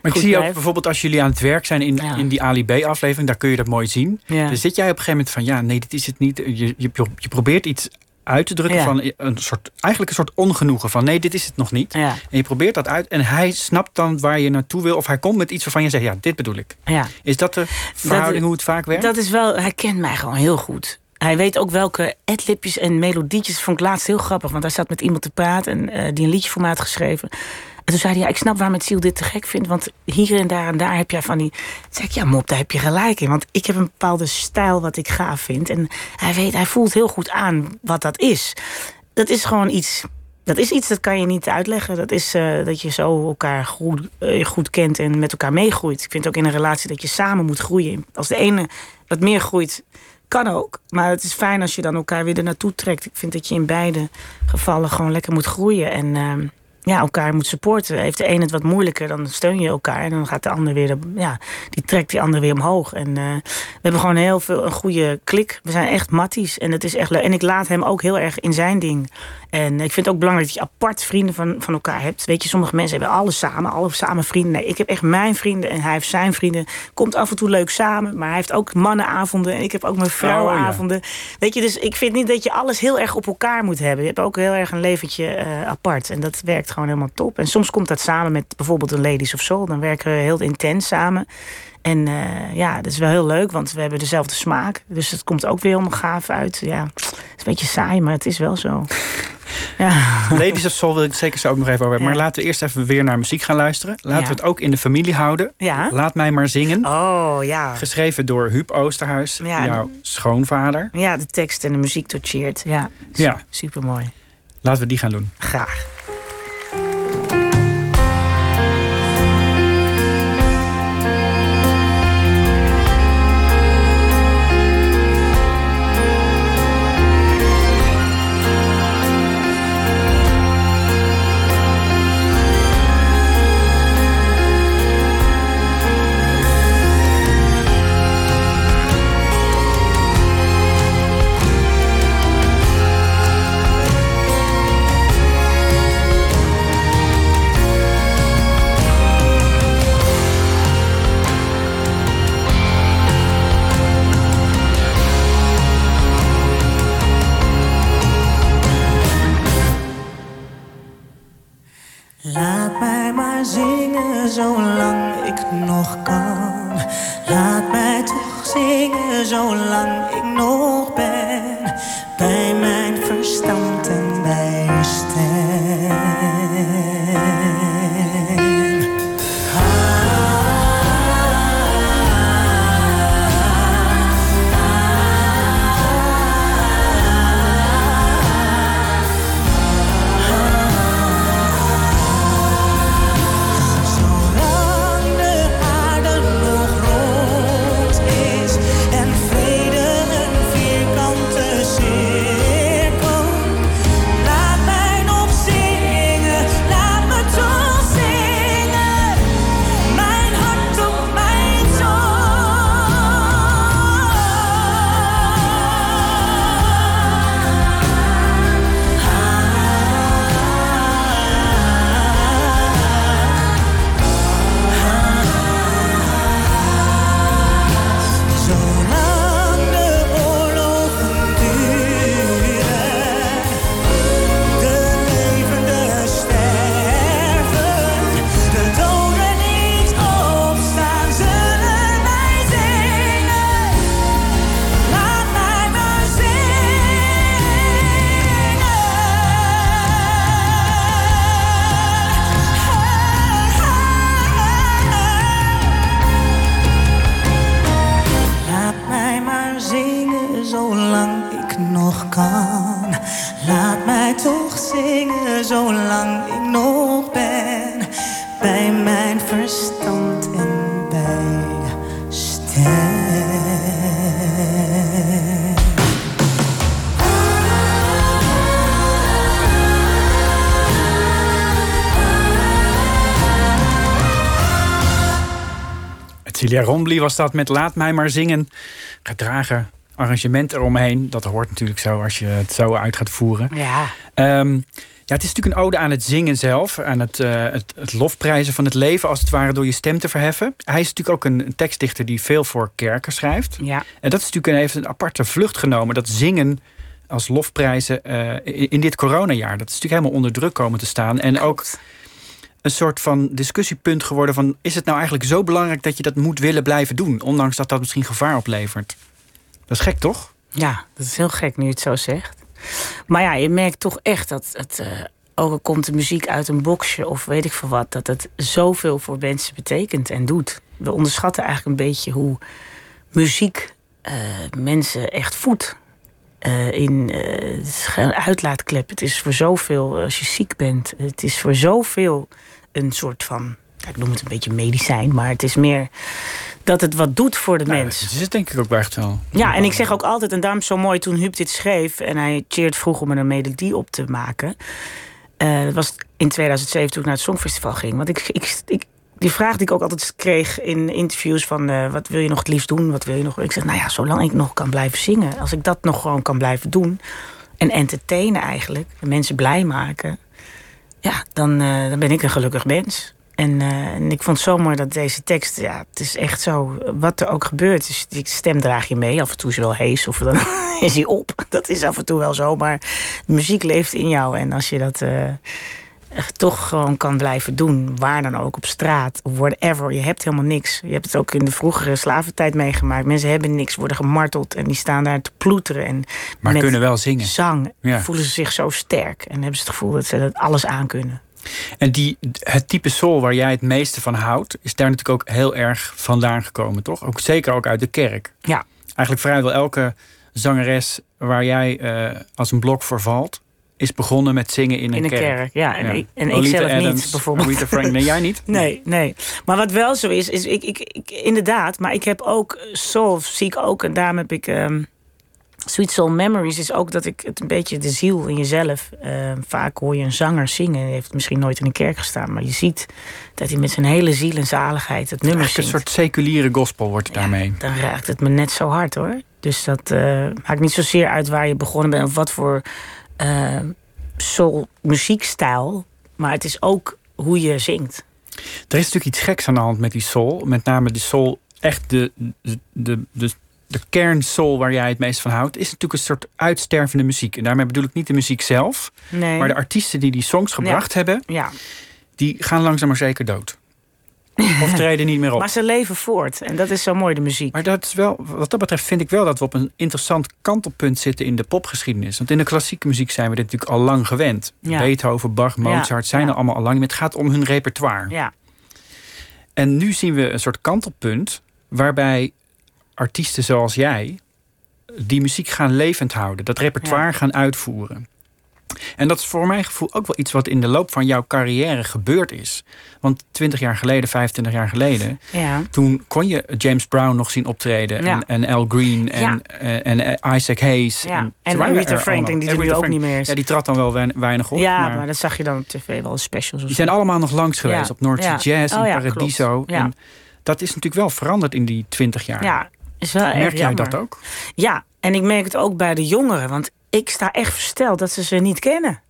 D: Maar ik zie ook bijvoorbeeld als jullie aan het werk zijn in, in die Ali B-aflevering, daar kun je dat mooi zien. Ja. Dan zit jij op een gegeven moment van ja, nee, dit is het niet. Je, je, je probeert iets uit te drukken van een soort, eigenlijk een soort ongenoegen van nee, dit is het nog niet. En je probeert dat uit en hij snapt dan waar je naartoe wil of hij komt met iets waarvan je zegt ja, dit bedoel ik. Ja. Is dat de verhouding hoe het vaak werkt?
E: Dat is wel, hij kent mij gewoon heel goed. Hij weet ook welke adlibjes en melodietjes. Vond ik laatst heel grappig. Want hij zat met iemand te praten en uh, die een liedje voor mij had geschreven. En toen zei hij, ja, ik snap waarom het ziel dit te gek vindt. Want hier en daar en daar heb jij van die... Zei ik, ja mop, daar heb je gelijk in. Want ik heb een bepaalde stijl wat ik gaaf vind. En hij, weet, hij voelt heel goed aan wat dat is. Dat is gewoon iets... Dat is iets dat kan je niet uitleggen. Dat is uh, dat je zo elkaar goed, uh, goed kent en met elkaar meegroeit. Ik vind ook in een relatie dat je samen moet groeien. Als de ene wat meer groeit, kan ook. Maar het is fijn als je dan elkaar weer er naartoe trekt. Ik vind dat je in beide gevallen gewoon lekker moet groeien. En uh, ja, elkaar moet supporten. Heeft de een het wat moeilijker, dan steun je elkaar. En dan gaat de ander weer, ja, die trekt die ander weer omhoog. En uh, we hebben gewoon heel veel een goede klik. We zijn echt matties. En het is echt leuk. En ik laat hem ook heel erg in zijn ding. En ik vind het ook belangrijk dat je apart vrienden van, van elkaar hebt. Weet je, sommige mensen hebben alles samen, alle samen vrienden. Nee, ik heb echt mijn vrienden en hij heeft zijn vrienden. Komt af en toe leuk samen, maar hij heeft ook mannenavonden en ik heb ook mijn vrouwenavonden. Oh, Weet je, dus ik vind niet dat je alles heel erg op elkaar moet hebben. Je hebt ook heel erg een leventje uh, apart en dat werkt gewoon helemaal top. En soms komt dat samen met bijvoorbeeld de Ladies of Soul. Dan werken we heel intens samen. En uh, ja, dat is wel heel leuk, want we hebben dezelfde smaak. Dus het komt ook weer helemaal gaaf uit. Ja, het is een beetje saai, maar het is wel zo.
D: Ja. Ladies of Soul wil ik zeker zo ook nog even over hebben. Maar laten we eerst even weer naar muziek gaan luisteren. Laten we het ook in de familie houden.
E: Ja.
D: Laat mij maar zingen.
E: Oh, ja.
D: Geschreven door Huub Oosterhuis, jouw schoonvader.
E: Ja, de tekst en de muziek tot Cheert. Ja, ja. super mooi.
D: Laten we die gaan doen.
E: Graag.
F: Laat mij toch zingen zolang ik nog ben.
D: Celia Rombly was dat met Laat mij maar zingen. Gedragen arrangement eromheen. Dat hoort natuurlijk zo als je het zo uit gaat voeren.
E: Ja.
D: Ehm, ja, het is natuurlijk een ode aan het zingen zelf. Aan het, uh, het, het, lofprijzen van het leven, als het ware, door je stem te verheffen. Hij is natuurlijk ook een, een tekstdichter die veel voor kerken schrijft.
E: Ja.
D: En dat is natuurlijk een, heeft een aparte vlucht genomen. Dat zingen als lofprijzen uh, in, in, dit coronajaar. Dat is natuurlijk helemaal onder druk komen te staan. En ook een soort van discussiepunt geworden van... is het nou eigenlijk zo belangrijk dat je dat moet willen blijven doen... ondanks dat dat misschien gevaar oplevert? Dat is gek, toch?
E: Ja, dat is heel gek nu je het zo zegt. Maar ja, je merkt toch echt dat het... Uh, ook al komt de muziek uit een boxje of weet ik veel wat... dat het zoveel voor mensen betekent en doet. We onderschatten eigenlijk een beetje hoe muziek uh, mensen echt voedt. Uh, in uh, het is een uitlaatklep. Het is voor zoveel, als je ziek bent, het is voor zoveel een soort van, ik noem het een beetje medicijn, maar het is meer dat het wat doet voor de
D: nou,
E: mens.
D: Dat is het denk ik ook echt wel.
E: Ja, en ik zeg ook altijd, en daarom zo mooi toen Huub dit schreef en hij cheert vroeg om er een melodie op te maken. Uh, dat was in 2007 toen ik naar het Songfestival ging. Want ik, ik, ik die vraag die ik ook altijd kreeg in interviews van uh, wat wil je nog het liefst doen? Wat wil je nog? Ik zeg, nou ja, zolang ik nog kan blijven zingen, als ik dat nog gewoon kan blijven doen en entertainen eigenlijk, en mensen blij maken, ja, dan, uh, dan ben ik een gelukkig mens. En, uh, en, ik vond zo mooi dat deze tekst, ja, het is echt zo, wat er ook gebeurt. Dus die stem draag je mee. Af en toe is wel hees of dan is hij op. Dat is af en toe wel zo, maar de muziek leeft in jou. En als je dat toch gewoon kan blijven doen. Waar dan ook, op straat, whatever. Je hebt helemaal niks. Je hebt het ook in de vroegere slaventijd meegemaakt. Mensen hebben niks, worden gemarteld en die staan daar te ploeteren. En
D: maar kunnen wel zingen.
E: Zang ja. voelen ze zich zo sterk. En hebben ze het gevoel dat ze dat alles aan kunnen.
D: En die, het type soul waar jij het meeste van houdt... is daar natuurlijk ook heel erg vandaan gekomen, toch? Ook, zeker ook uit de kerk.
E: Ja.
D: Eigenlijk vrijwel elke zangeres waar jij uh, als een blok voor valt is begonnen met zingen in een,
E: in een
D: kerk.
E: kerk. Ja, en, ja. Ik, en ik zelf
D: Adams,
E: niet, bijvoorbeeld.
D: Rita Frank, nee, jij niet?
E: Nee, nee. Maar wat wel zo is, is ik, ik, ik inderdaad, maar ik heb ook soul, zie ik ook, en daarom heb ik um, Sweet Soul Memories, is ook dat ik het een beetje de ziel in jezelf. Uh, vaak hoor je een zanger zingen, hij heeft misschien nooit in een kerk gestaan, maar je ziet dat hij met zijn hele ziel en zaligheid het nummer zingt.
D: Een soort seculiere gospel wordt het
E: ja,
D: daarmee.
E: Dan raakt het me net zo hard hoor. Dus dat uh, maakt niet zozeer uit waar je begonnen bent of wat voor. Uh, soul muziekstijl, maar het is ook hoe je zingt.
D: Er is natuurlijk iets geks aan de hand met die soul. Met name de soul, echt de, de, de, de, de kernsoul waar jij het meest van houdt... is natuurlijk een soort uitstervende muziek. En daarmee bedoel ik niet de muziek zelf...
E: Nee.
D: maar de artiesten die die songs gebracht
E: ja.
D: hebben...
E: Ja.
D: die gaan langzaam maar zeker dood. Of treden niet meer op.
E: Maar ze leven voort. En dat is zo mooi, de muziek.
D: Maar dat is wel, wat dat betreft vind ik wel dat we op een interessant kantelpunt zitten in de popgeschiedenis. Want in de klassieke muziek zijn we dit natuurlijk al lang gewend.
E: Ja.
D: Beethoven, Bach, Mozart zijn
E: Ja.
D: er allemaal al lang. Het gaat om hun repertoire.
E: Ja.
D: En nu zien we een soort kantelpunt waarbij artiesten zoals jij die muziek gaan levend houden. Dat repertoire gaan uitvoeren. En dat is voor mijn gevoel ook wel iets wat in de loop van jouw carrière gebeurd is. Want 20 jaar geleden, 25 jaar geleden,
E: Ja.
D: toen kon je James Brown nog zien optreden.
E: Ja.
D: En, en Al Green en,
E: Ja.
D: en, en Isaac Hayes.
E: En
D: waren
E: Aretha Franklin, die er nu ook niet meer is.
D: Ja, die trad dan wel wein- weinig op.
E: ja,
D: maar
E: maar dat zag je dan op tv wel in specials.
D: Die zijn allemaal nog langs geweest. Op North Sea. Jazz en
E: Oh ja,
D: Paradiso. En dat is natuurlijk wel veranderd in die 20 jaar.
E: Ja, is wel erg
D: Merk jij
E: jammer.
D: dat ook?
E: Ja, en ik merk het ook bij de jongeren. Want ik sta echt versteld dat ze ze niet kennen.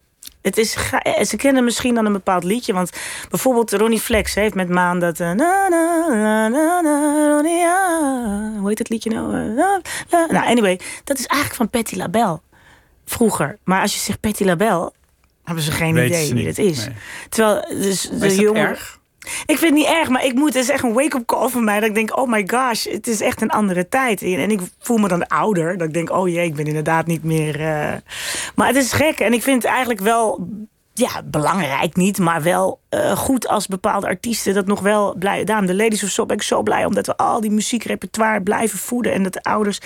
E: Het is, ga- ze kennen misschien dan een bepaald liedje. Want bijvoorbeeld Ronnie Flex heeft met Maan dat... eh, na, na, na, na. Hoe heet het liedje nou? Eh. Nou, anyway, dat is eigenlijk van Patti LaBelle. Vroeger. Maar als je zegt Patti LaBelle... hebben ze geen idee
D: ze
E: wie dat is.
D: Nee.
E: Terwijl dus de
D: erg?
E: Ik vind het niet erg, maar ik moet, het is echt een wake-up call voor mij. Dat ik denk, oh my gosh, het is echt een andere tijd. En ik voel me dan ouder. Dat ik denk, oh jee, ik ben inderdaad niet meer... eh. Maar het is gek. En ik vind het eigenlijk wel ja, belangrijk niet, maar wel eh, goed als bepaalde artiesten dat nog wel blij. Daarom de Ladies of Soul ben ik zo blij omdat we al die muziekrepertoire blijven voeden en dat de ouders.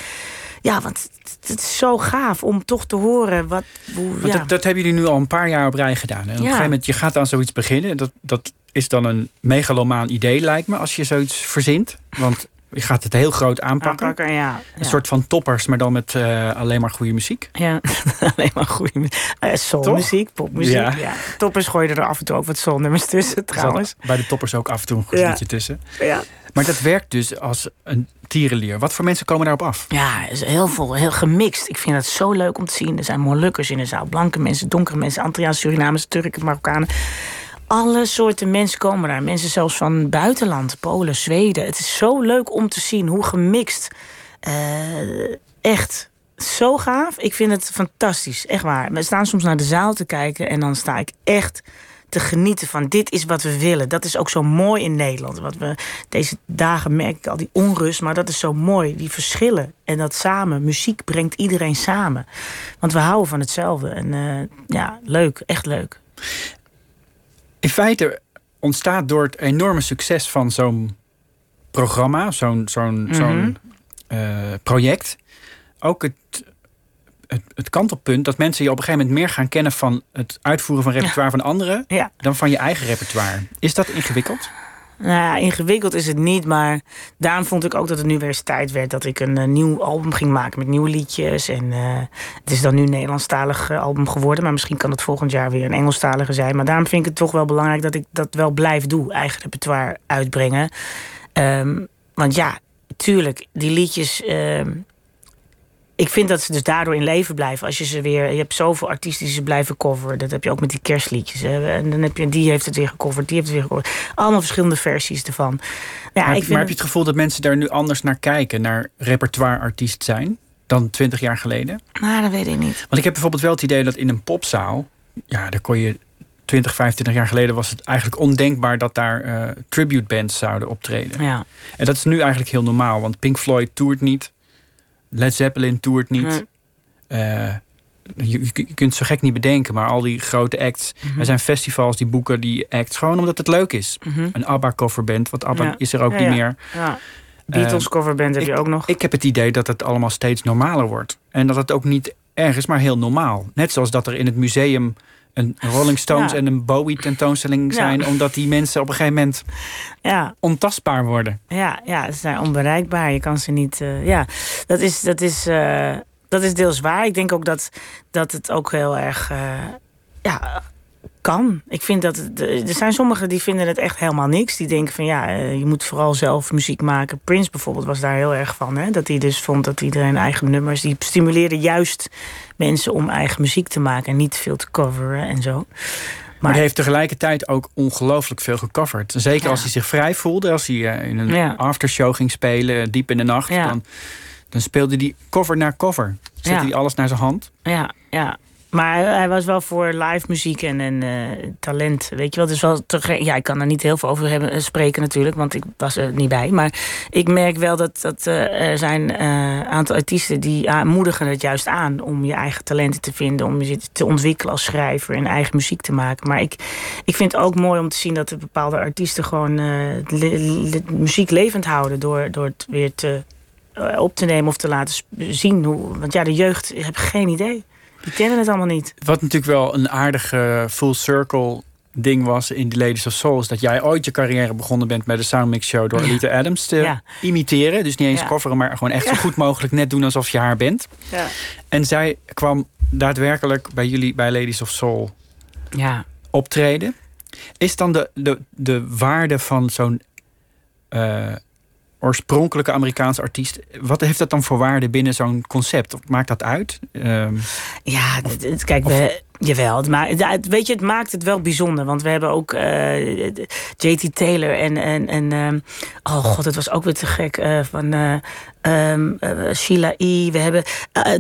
E: Ja, want het is zo gaaf om toch te horen wat. Hoe, ja.
D: dat, dat hebben jullie nu al een paar jaar op rij gedaan. En op een gegeven moment, je gaat aan zoiets beginnen. Dat, dat is dan een megalomaan idee, lijkt me, als je zoiets verzint. Want je gaat het heel groot aanpakken.
E: aanpakken ja,
D: Een soort van toppers, maar dan met uh, alleen maar goede muziek.
E: Ja, alleen maar goede muziek. Uh, soulmuziek, popmuziek. Ja. ja. Toppers gooien er af en toe ook wat soulnummers tussen trouwens.
D: Bij de toppers ook af en toe een goed liedje tussen.
E: Ja.
D: Maar dat werkt dus als een tierenlier. Wat voor mensen komen daarop af?
E: Ja, is heel veel, heel gemixt. Ik vind het zo leuk om te zien. Er zijn Molukkers in de zaal, blanke mensen, donkere mensen, Antilliaanse, Surinamers, Turken, Marokkanen alle soorten mensen komen daar. Mensen zelfs van buitenland, Polen, Zweden. Het is zo leuk om te zien hoe gemixt. Uh, echt zo gaaf. Ik vind het fantastisch, echt waar. We staan soms naar de zaal te kijken en dan sta ik echt te genieten van dit is wat we willen. Dat is ook zo mooi in Nederland. Wat we deze dagen merk ik al die onrust, maar dat is zo mooi. Die verschillen en dat samen. Muziek brengt iedereen samen. Want we houden van hetzelfde. En uh, ja, leuk, echt leuk.
D: In feite ontstaat door het enorme succes van zo'n programma, zo'n zo'n mm -hmm. zo'n uh, project, ook het, het, het, kantelpunt dat mensen je op een gegeven moment meer gaan kennen van het uitvoeren van repertoire ja. van anderen
E: ja.
D: dan van je eigen repertoire. Is dat ingewikkeld?
E: Nou ja, ingewikkeld is het niet, maar daarom vond ik ook dat het nu weer eens tijd werd dat ik een uh, nieuw album ging maken met nieuwe liedjes. En uh, het is dan nu een Nederlandstalig uh, album geworden, maar misschien kan het volgend jaar weer een Engelstalige zijn. Maar daarom vind ik het toch wel belangrijk dat ik dat wel blijf doen, eigen repertoire uitbrengen. Um, want ja, tuurlijk, die liedjes. Ik vind dat ze dus daardoor in leven blijven. Als je ze weer. Je hebt zoveel artiesten die ze blijven coveren. Dat heb je ook met die kerstliedjes. Hè. En dan heb je. Die heeft het weer gecoverd. Die heeft het weer gecoverd. Allemaal verschillende versies ervan. Ja,
D: maar,
E: ik vind
D: maar heb je het gevoel dat mensen daar nu anders naar kijken? Naar repertoire-artiest zijn? Dan twintig jaar geleden?
E: Nou, dat weet ik niet.
D: Want ik heb bijvoorbeeld wel het idee dat in een popzaal. Ja, daar kon je. 20, 25 jaar geleden was het eigenlijk ondenkbaar dat daar uh, tribute bands zouden optreden.
E: Ja.
D: En dat is nu eigenlijk heel normaal, want Pink Floyd toert niet. Led Zeppelin toert niet.
E: Nee.
D: Uh, je, je, kunt het zo gek niet bedenken, maar al die grote acts.
E: Mhm.
D: Er zijn festivals die boeken die acts gewoon omdat het leuk is.
E: Mhm.
D: Een ABBA coverband, want ABBA
E: Ja.
D: is er ook
E: Ja,
D: niet
E: ja.
D: meer.
E: Ja. Beatles coverband heb je ook nog.
D: Ik heb het idee dat het allemaal steeds normaler wordt. En dat het ook niet erg is, maar heel normaal. Net zoals dat er in het museum een Rolling Stones
E: Ja.
D: en een Bowie tentoonstelling
E: Ja.
D: zijn. Omdat die mensen op een gegeven moment
E: Ja,
D: ontastbaar worden.
E: ja, ja, ze zijn onbereikbaar. Je kan ze niet. eh, ja, dat is, dat, is, eh, dat is deels waar. Ik denk ook dat, dat het ook heel erg. eh, kan. Ik vind dat. Er zijn sommigen die vinden het echt helemaal niks. Die denken van ja, eh, je moet vooral zelf muziek maken. Prince bijvoorbeeld was daar heel erg van. Hè? Dat hij dus vond dat iedereen eigen nummers. Die stimuleerde juist mensen om eigen muziek te maken. En niet veel te coveren en zo.
D: Maar hij heeft tegelijkertijd ook ongelooflijk veel gecoverd. Zeker
E: Ja.
D: als hij zich vrij voelde. Als hij eh, in een
E: Ja.
D: aftershow ging spelen, diep in de nacht.
E: Ja.
D: Dan, dan speelde hij cover na cover. Zette hij alles naar zijn hand.
E: Ja, ja. Maar hij- was wel voor live muziek en, en eh, talent. Weet je wel, dus wel ja, ik kan er niet heel veel over hebben, eh, spreken natuurlijk, want ik was er niet bij. Maar ik merk wel dat, dat eh, er zijn een aantal artiesten die ah, moedigen het juist aan om je eigen talenten te vinden, om je te ontwikkelen als schrijver en eigen muziek te maken. Maar ik, ik vind het ook mooi om te zien dat er bepaalde artiesten gewoon muziek levend houden door, door het weer te, op te nemen of te laten zien. Hoe, want ja, de jeugd heb geen idee. Die kennen het allemaal niet.
D: Wat natuurlijk wel een aardige full circle ding was in The Ladies of Soul... is dat jij ooit je carrière begonnen bent met de Soundmix Show... door Alita Adams te
E: Ja.
D: imiteren. Dus niet eens
E: Ja.
D: coveren, maar gewoon echt zo goed mogelijk... net doen alsof je haar bent.
E: Ja.
D: En zij kwam daadwerkelijk bij jullie bij Ladies of Soul
E: Ja.
D: optreden. Is dan de, de, de waarde van zo'n eh, oorspronkelijke Amerikaanse artiest... wat heeft dat dan voor waarde binnen zo'n concept? Maakt dat uit? Ehm,
E: Ja, kijk, we, jawel. Het maakt, ja, het- weet je, het maakt het wel bijzonder. Want we hebben ook eh, JT Taylor en, en, en ehm, oh god, het was ook weer te gek. eh, van eh, Sheila E. We hebben,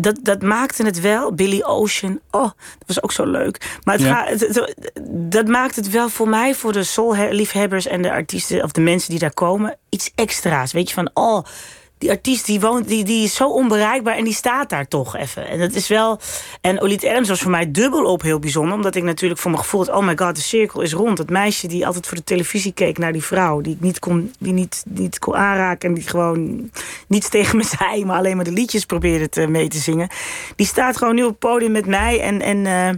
E: dat, dat maakte het wel. Billy Ocean, oh, dat was ook zo leuk. Maar het
D: Ja.
E: gaat, het- het- dat maakt het wel voor mij, voor de soul-liefhebbers en de artiesten of de mensen die daar komen, iets extra's. Weet je, van oh. Die artiest die woont, die, die is zo onbereikbaar en die staat daar toch even. En dat is wel. En Olite Adams was voor mij dubbel op heel bijzonder, omdat ik natuurlijk voor mijn gevoel had: oh my god, de cirkel is rond. Het meisje die altijd voor de televisie keek naar die vrouw, die ik niet kon, die niet, niet kon aanraken en die gewoon niets tegen me zei, maar alleen maar de liedjes probeerde te, mee te zingen. Die staat gewoon nu op het podium met mij en. en uh,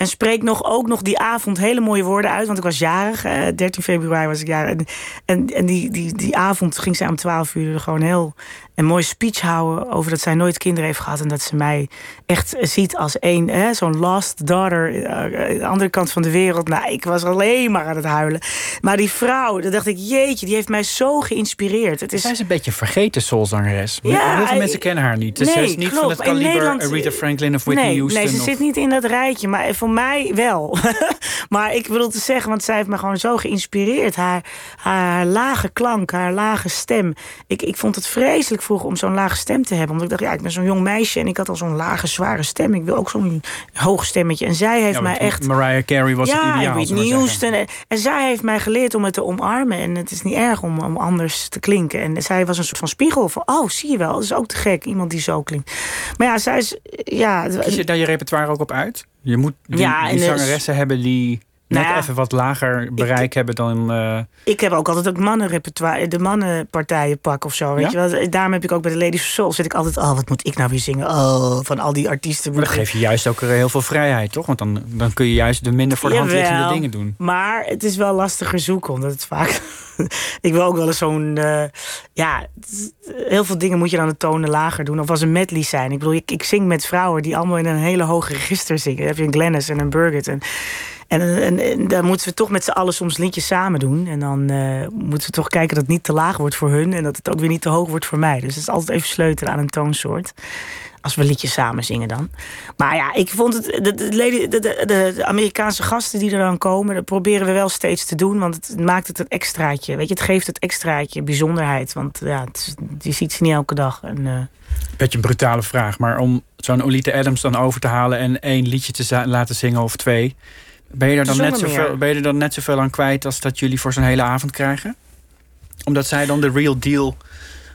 E: en spreek nog, ook nog die avond hele mooie woorden uit. Want ik was jarig. Uh, 13 februari was ik jarig. En, en, en die, die, die avond ging zij om 12 uur gewoon heel een mooie speech houden over dat zij nooit kinderen heeft gehad en dat ze mij echt ziet als een, zo'n lost daughter, uh, de andere kant van de wereld. Nou, ik was alleen maar aan het huilen. Maar die vrouw, dat dacht ik, jeetje, die heeft mij zo geïnspireerd. Het is...
D: Zij is een beetje vergeten soulzangeres. Ja, Heel veel mensen kennen haar niet. Dus nee, ze is niet klopt. van het kaliber Rita Franklin of Whitney
E: nee,
D: Houston.
E: Nee, ze zit niet in dat rijtje, maar voor mij wel. maar ik wil te zeggen, want zij heeft me gewoon zo geïnspireerd. Haar, haar lage klank, haar lage stem. Ik, ik vond het vreselijk vroeg om zo'n lage stem te hebben. Omdat ik dacht, ja, ik ben zo'n jong meisje en ik had al zo'n lage, zware stem. Ik wil ook zo'n hoog stemmetje. En zij heeft mij echt...
D: Mariah Carey was
E: ja,
D: het ideaal.
E: Whitney Houston. En, en zij heeft mij geleerd om het te omarmen. En het is niet erg om, om anders te klinken. En zij was een soort van spiegel van, oh, zie je wel, dat is ook te gek. Iemand die zo klinkt. Maar ja, zij is... Ja,
D: Kies je daar je repertoire ook op uit? Je moet die, ja, die zangeressen hebben die net nou even wat lager bereik hebben dan. Uh...
E: Ik heb ook altijd ook mannenrepertoire, de mannenpartijen pak of zo. Weet je wel? Daarom heb ik ook bij de Ladies of Soul zit ik altijd, oh, wat moet ik nou weer zingen? Oh, van al die artiesten.
D: Maar dan geef je juist ook heel veel vrijheid, toch? Want dan, dan kun je juist de minder voor de hand liggende dingen doen.
E: Maar het is wel lastiger zoeken, omdat het vaak. ik wil ook wel eens zo'n. Uh, ja, heel veel dingen moet je dan de tonen lager doen. Of als een medley zijn. Ik bedoel, ik, ik zing met vrouwen die allemaal in een hele hoge register zingen. Dan heb je een Glennis en een Burgett. En en, en, dan moeten we toch met z'n allen soms liedjes samen doen. En dan uh, moeten we toch kijken dat het niet te laag wordt voor hun. En dat het ook weer niet te hoog wordt voor mij. Dus het is altijd even sleutelen aan een toonsoort. Als we liedjes samen zingen dan. Maar ja, ik vond het. De, de, de, de, Amerikaanse gasten die er dan komen, dat proberen we wel steeds te doen. Want het maakt het een extraatje. Weet je, het geeft het extraatje bijzonderheid. Want ja, het, je ziet ze niet elke dag. En, uh,
D: Beetje een brutale vraag, maar om zo'n Olite Adams dan over te halen en één liedje te laten zingen of twee. Ben je, er dan net zoveel, ben je er dan net zoveel aan kwijt als dat jullie voor zo'n hele avond krijgen? Omdat zij dan de real deal.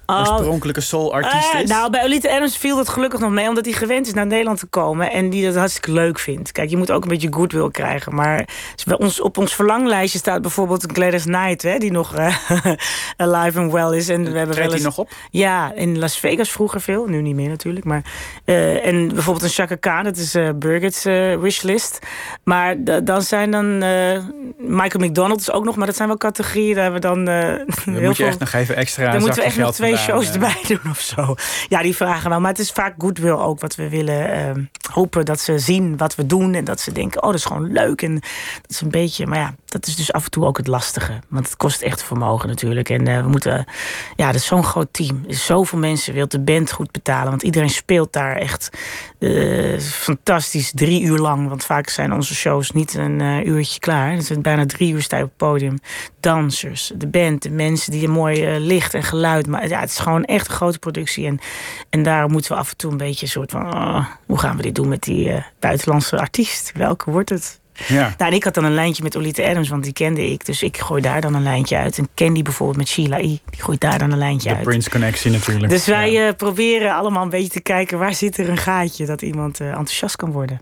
D: Oorspronkelijke soul-artiest uh,
E: is? Nou, bij Olita Adams viel dat gelukkig nog mee... omdat hij gewend is naar Nederland te komen... en die dat hartstikke leuk vindt. Kijk, je moet ook een beetje goodwill krijgen. Maar bij ons, op ons verlanglijstje staat bijvoorbeeld Gladys Knight... Hè, die nog uh, alive and well is. En we hebben
D: wel
E: eens,
D: nog op?
E: Ja, in Las Vegas vroeger veel. Nu niet meer natuurlijk. Maar, uh, en bijvoorbeeld een Chaka Khan, dat is Burgett's wishlist. Maar dan zijn dan... Michael McDonald is ook nog... maar dat zijn wel categorieën... daar hebben we dan
D: dan
E: heel
D: moet
E: je
D: echt nog even extra
E: Dan moeten we echt nog twee shows erbij doen of zo. Ja, die vragen wel. Maar het is vaak goodwill ook wat we willen uh, hopen dat ze zien wat we doen. En dat ze denken, oh, dat is gewoon leuk. En dat is een beetje, maar ja, dat is dus af en toe ook het lastige. Want het kost echt vermogen natuurlijk. En uh, we moeten, ja, dat is zo'n groot team. Er zoveel mensen wil de band goed betalen. Want iedereen speelt daar echt uh, fantastisch drie uur lang. Want vaak zijn onze shows niet een uh, uurtje klaar. Is bijna drie uur sta op het podium. Dansers, de band, de mensen die een mooi licht en geluid. Maar ja, het is gewoon echt een grote productie. En, en daar moeten we af en toe een beetje een soort van... Oh, hoe gaan we dit doen met die buitenlandse artiest? Welke wordt het?
D: Ja.
E: Nou, en ik had dan een lijntje met Olita Adams, want die kende ik. Dus ik gooi daar dan een lijntje uit. En Candy bijvoorbeeld met Sheila E. Die gooit daar dan een lijntje
D: uit.
E: De
D: Prince Connectie natuurlijk.
E: Dus wij ja. uh, proberen allemaal een beetje te kijken... waar zit er een gaatje dat iemand uh, enthousiast kan worden.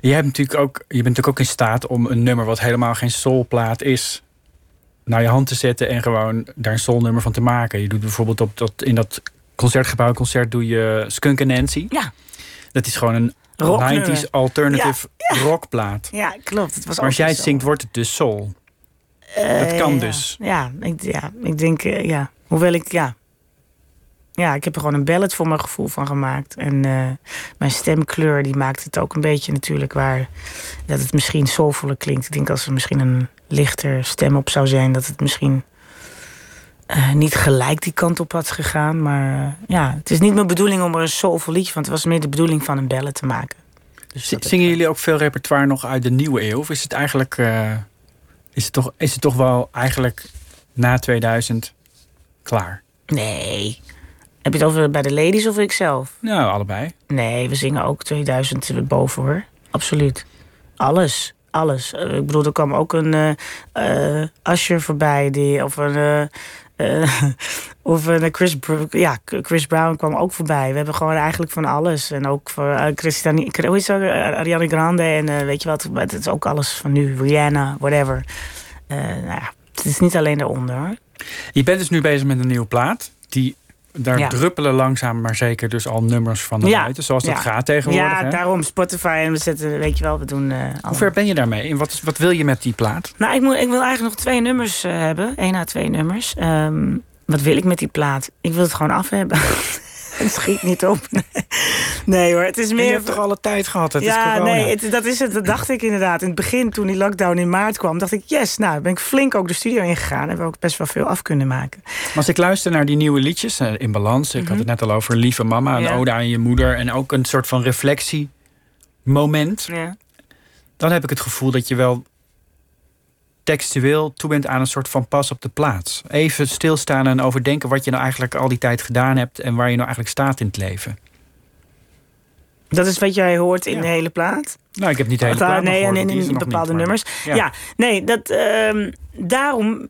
D: Je, hebt natuurlijk ook, je bent natuurlijk ook in staat om een nummer... wat helemaal geen soulplaat is naar je hand te zetten en gewoon daar een soulnummer van te maken. Je doet bijvoorbeeld op dat, in dat concertgebouw concert doe je Skunk and Nancy.
E: Ja.
D: Dat is gewoon een 90s alternative rockplaat.
E: Ja, klopt. Het was
D: maar als jij het zingt, wordt het dus soul. Uh, dat kan dus.
E: Ja, ik, ja, ik denk, uh, ja. Hoewel ik, ja. Ja, ik heb er gewoon een ballad voor mijn gevoel van gemaakt. En uh, mijn stemkleur, die maakt het ook een beetje natuurlijk waar... dat het misschien soulvoller klinkt. Ik denk als er misschien een lichter stem op zou zijn... dat het misschien uh, niet gelijk die kant op had gegaan. Maar uh, ja, het is niet mijn bedoeling om er een soulvol liedje van... het was meer de bedoeling van een bellen te maken.
D: Dus Zingen jullie ook veel repertoire nog uit de nieuwe eeuw? Of is het eigenlijk... Uh, is, het toch, is het toch wel eigenlijk na 2000 klaar?
E: Nee. Heb je het over bij de ladies of ikzelf?
D: Nou, allebei.
E: Nee, we zingen ook 2000 boven hoor. Absoluut. Alles alles. ik bedoel, er kwam ook een uh, Asher voorbij, die, of een, Eh, of uh, Chris, ja, Chris Brown kwam ook voorbij. We hebben gewoon eigenlijk van alles. En ook voor uh, Christian, hoe is? Ariana Grande en weet je wat, het is ook alles van nu. Rihanna, whatever. nou ja, het is niet alleen daaronder.
D: Je bent dus nu bezig met een nieuwe plaat. Die daar druppelen langzaam maar zeker dus al nummers van de ja. buiten. Zoals dat gaat tegenwoordig.
E: Ja, daarom Spotify en we zetten, weet je wel, we doen... Uh,
D: Hoe ver ben je daarmee? En wat, wat wil je met die plaat?
E: Nou, ik, moet, ik wil eigenlijk nog twee nummers uh, hebben. één à twee nummers. Um, wat wil ik met die plaat? Ik wil het gewoon af hebben. het schiet niet op. Nee hoor, het is meer...
D: je hebt toch alle tijd gehad? Het
E: ja,
D: is
E: nee, het, dat is het. Dat dacht ik inderdaad. In het begin, toen die lockdown in maart kwam, dacht ik, yes, nou, ben ik flink ook de studio ingegaan. En we ook best wel veel af kunnen maken.
D: Maar als ik luister naar die nieuwe liedjes, eh, in balans. Ik had mhm. het net al over Lieve Mama, een ode aan je moeder. En ook een soort van reflectiemoment. Ja. Dan heb ik het gevoel dat je wel textueel toe bent aan een soort van pas op de plaats. Even stilstaan en overdenken wat je nou eigenlijk al die tijd gedaan hebt en waar je nou eigenlijk staat in het leven.
E: Dat is wat jij hoort in de hele plaat?
D: Nou, ik heb niet de hele plaat
E: Nee, en in, bepaalde nummers. Ja. nee, dat, uh, daarom...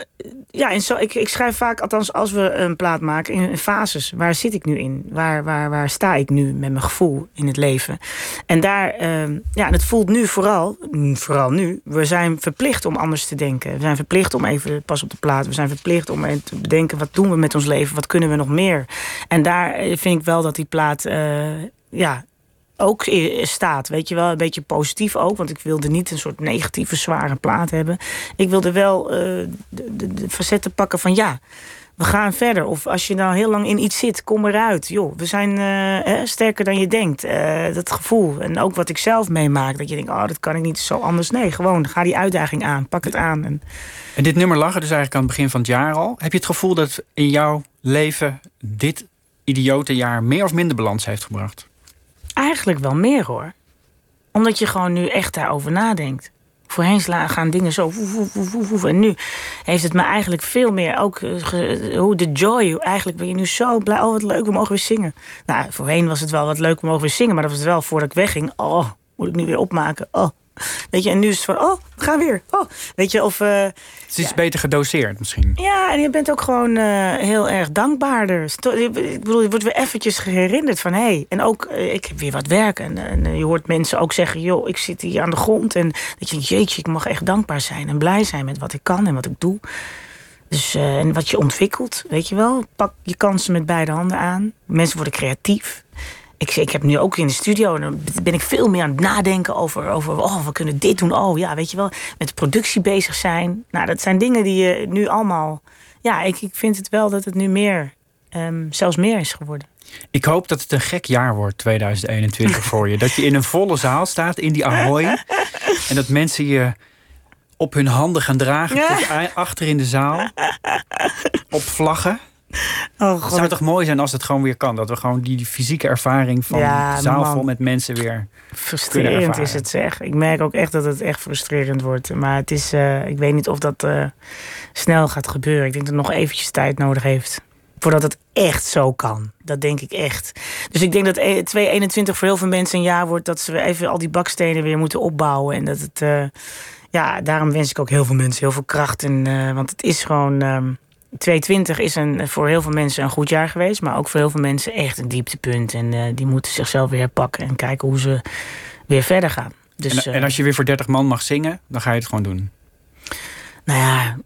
E: Ja, en zo, ik, ik schrijf vaak, althans als we een plaat maken, in fases. Waar zit ik nu in? Waar, waar, waar sta ik nu met mijn gevoel in het leven? En daar, uh, ja, en het voelt nu vooral, vooral nu... we zijn verplicht om anders te denken. We zijn verplicht om even pas op de plaat. We zijn verplicht om te bedenken, wat doen we met ons leven? Wat kunnen we nog meer? En daar eh, vind ik wel dat die plaat... Uh, ja, ook staat. Weet je wel, een beetje positief ook. Want ik wilde niet een soort negatieve, zware plaat hebben. Ik wilde wel uh, de, de, de, facetten pakken van ja, we gaan verder. Of als je nou heel lang in iets zit, kom eruit. Joh, we zijn uh, sterker dan je denkt. Uh, dat gevoel. En ook wat ik zelf meemaak. Dat je denkt, oh, dat kan ik niet zo anders. Nee, gewoon ga die uitdaging aan. Pak het aan. En,
D: en dit nummer lag er dus eigenlijk aan het begin van het jaar al. Heb je het gevoel dat in jouw leven dit idiote jaar meer of minder balans heeft gebracht?
E: Eigenlijk wel meer hoor. Omdat je gewoon nu echt daarover nadenkt. Voorheen gaan dingen zo. en nu heeft het me eigenlijk veel meer ook. Eh, hoe de joy. Eigenlijk ben je nu zo blij. Oh, wat leuk, we mogen weer zingen. Nou, voorheen was het wel wat leuk, we mogen weer zingen. Maar dat was het wel voordat ik wegging. Oh, moet ik nu weer opmaken. Oh, Weet je, en nu is het van, oh, we gaan weer. Oh, weet je, of... Uh,
D: het is beter gedoseerd misschien.
E: Ja, en je bent ook gewoon uh, heel erg dankbaarder. Ik bedoel, je wordt weer eventjes herinnerd van, hé. Hey, en ook, uh, ik heb weer wat werk. En, en, je hoort mensen ook zeggen, joh, ik zit hier aan de grond. En dat je, jeetje, ik mag echt dankbaar zijn en blij zijn met wat ik kan en wat ik doe. Dus, en wat je ontwikkelt, weet je wel. Pak je kansen met beide handen aan. Mensen worden creatief ik, ik heb nu ook in de studio, en dan ben ik veel meer aan het nadenken over, over oh, we kunnen dit doen. Oh ja, weet je wel, met de productie bezig zijn. Nou, dat zijn dingen die je nu allemaal. Ja, ik, ik vind het wel dat het nu meer, um, zelfs meer is geworden.
D: Ik hoop dat het een gek jaar wordt, 2021 voor je. Dat je in een volle zaal staat, in die Ahoy. en dat mensen je op hun handen gaan dragen tot achter in de zaal. Op vlaggen. Oh, het zou toch mooi zijn als het gewoon weer kan. Dat we gewoon die fysieke ervaring van ja, zaal vol met mensen weer.
E: Frustrerend is het zeg. Ik merk ook echt dat het echt frustrerend wordt. Maar het is, uh, ik weet niet of dat uh, snel gaat gebeuren. Ik denk dat het nog eventjes tijd nodig heeft. Voordat het echt zo kan. Dat denk ik echt. Dus ik denk dat 2021 voor heel veel mensen een jaar wordt dat ze even al die bakstenen weer moeten opbouwen. En dat het. Uh, ja, daarom wens ik ook heel veel mensen heel veel kracht. En, want het is gewoon. Um, 2020 is een, voor heel veel mensen een goed jaar geweest. Maar ook voor heel veel mensen echt een dieptepunt. En uh, die moeten zichzelf weer herpakken en kijken hoe ze weer verder gaan.
D: Dus, en, en, als je weer voor 30 man mag zingen, dan ga je het gewoon doen?
E: Nou ja,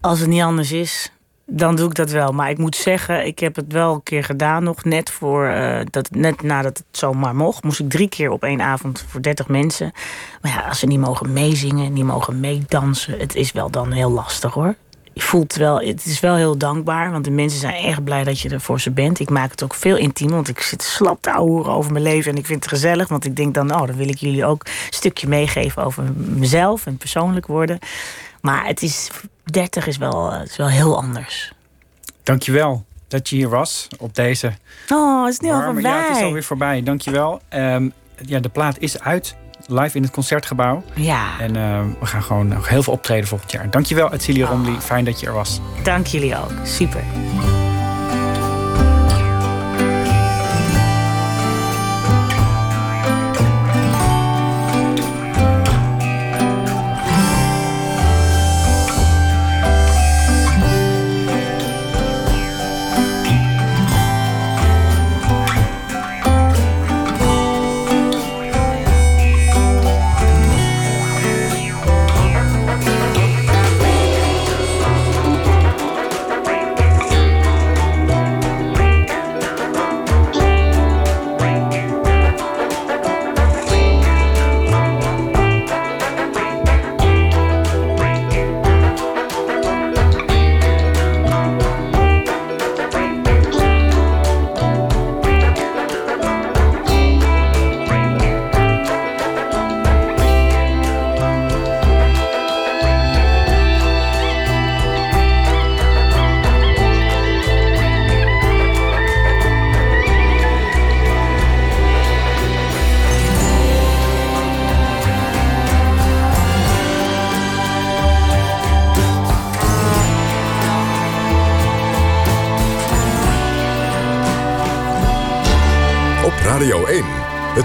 E: als het niet anders is, dan doe ik dat wel. Maar ik moet zeggen, ik heb het wel een keer gedaan nog. Net, voor, uh, dat, net nadat het zomaar mocht. Moest ik drie keer op één avond voor 30 mensen. Maar ja, als ze niet mogen meezingen, niet mogen meedansen. Het is wel dan heel lastig hoor je voelt wel, het is wel heel dankbaar. Want de mensen zijn echt blij dat je er voor ze bent. Ik maak het ook veel intiem, want ik zit slap te ouwen over mijn leven. En ik vind het gezellig, want ik denk dan, oh, dan wil ik jullie ook een stukje meegeven over mezelf en persoonlijk worden. Maar het is, 30 is wel, het is wel heel anders.
D: Dankjewel dat je hier was op deze.
E: Oh, het is nu al voorbij.
D: Ja, het is alweer voorbij. Dankjewel. Um, ja, de plaat is uit live in het concertgebouw.
E: Ja.
D: En uh, we gaan gewoon nog heel veel optreden volgend jaar. Dankjewel, Celia oh. Romley. Fijn dat je er was.
E: Dank jullie ook. Super.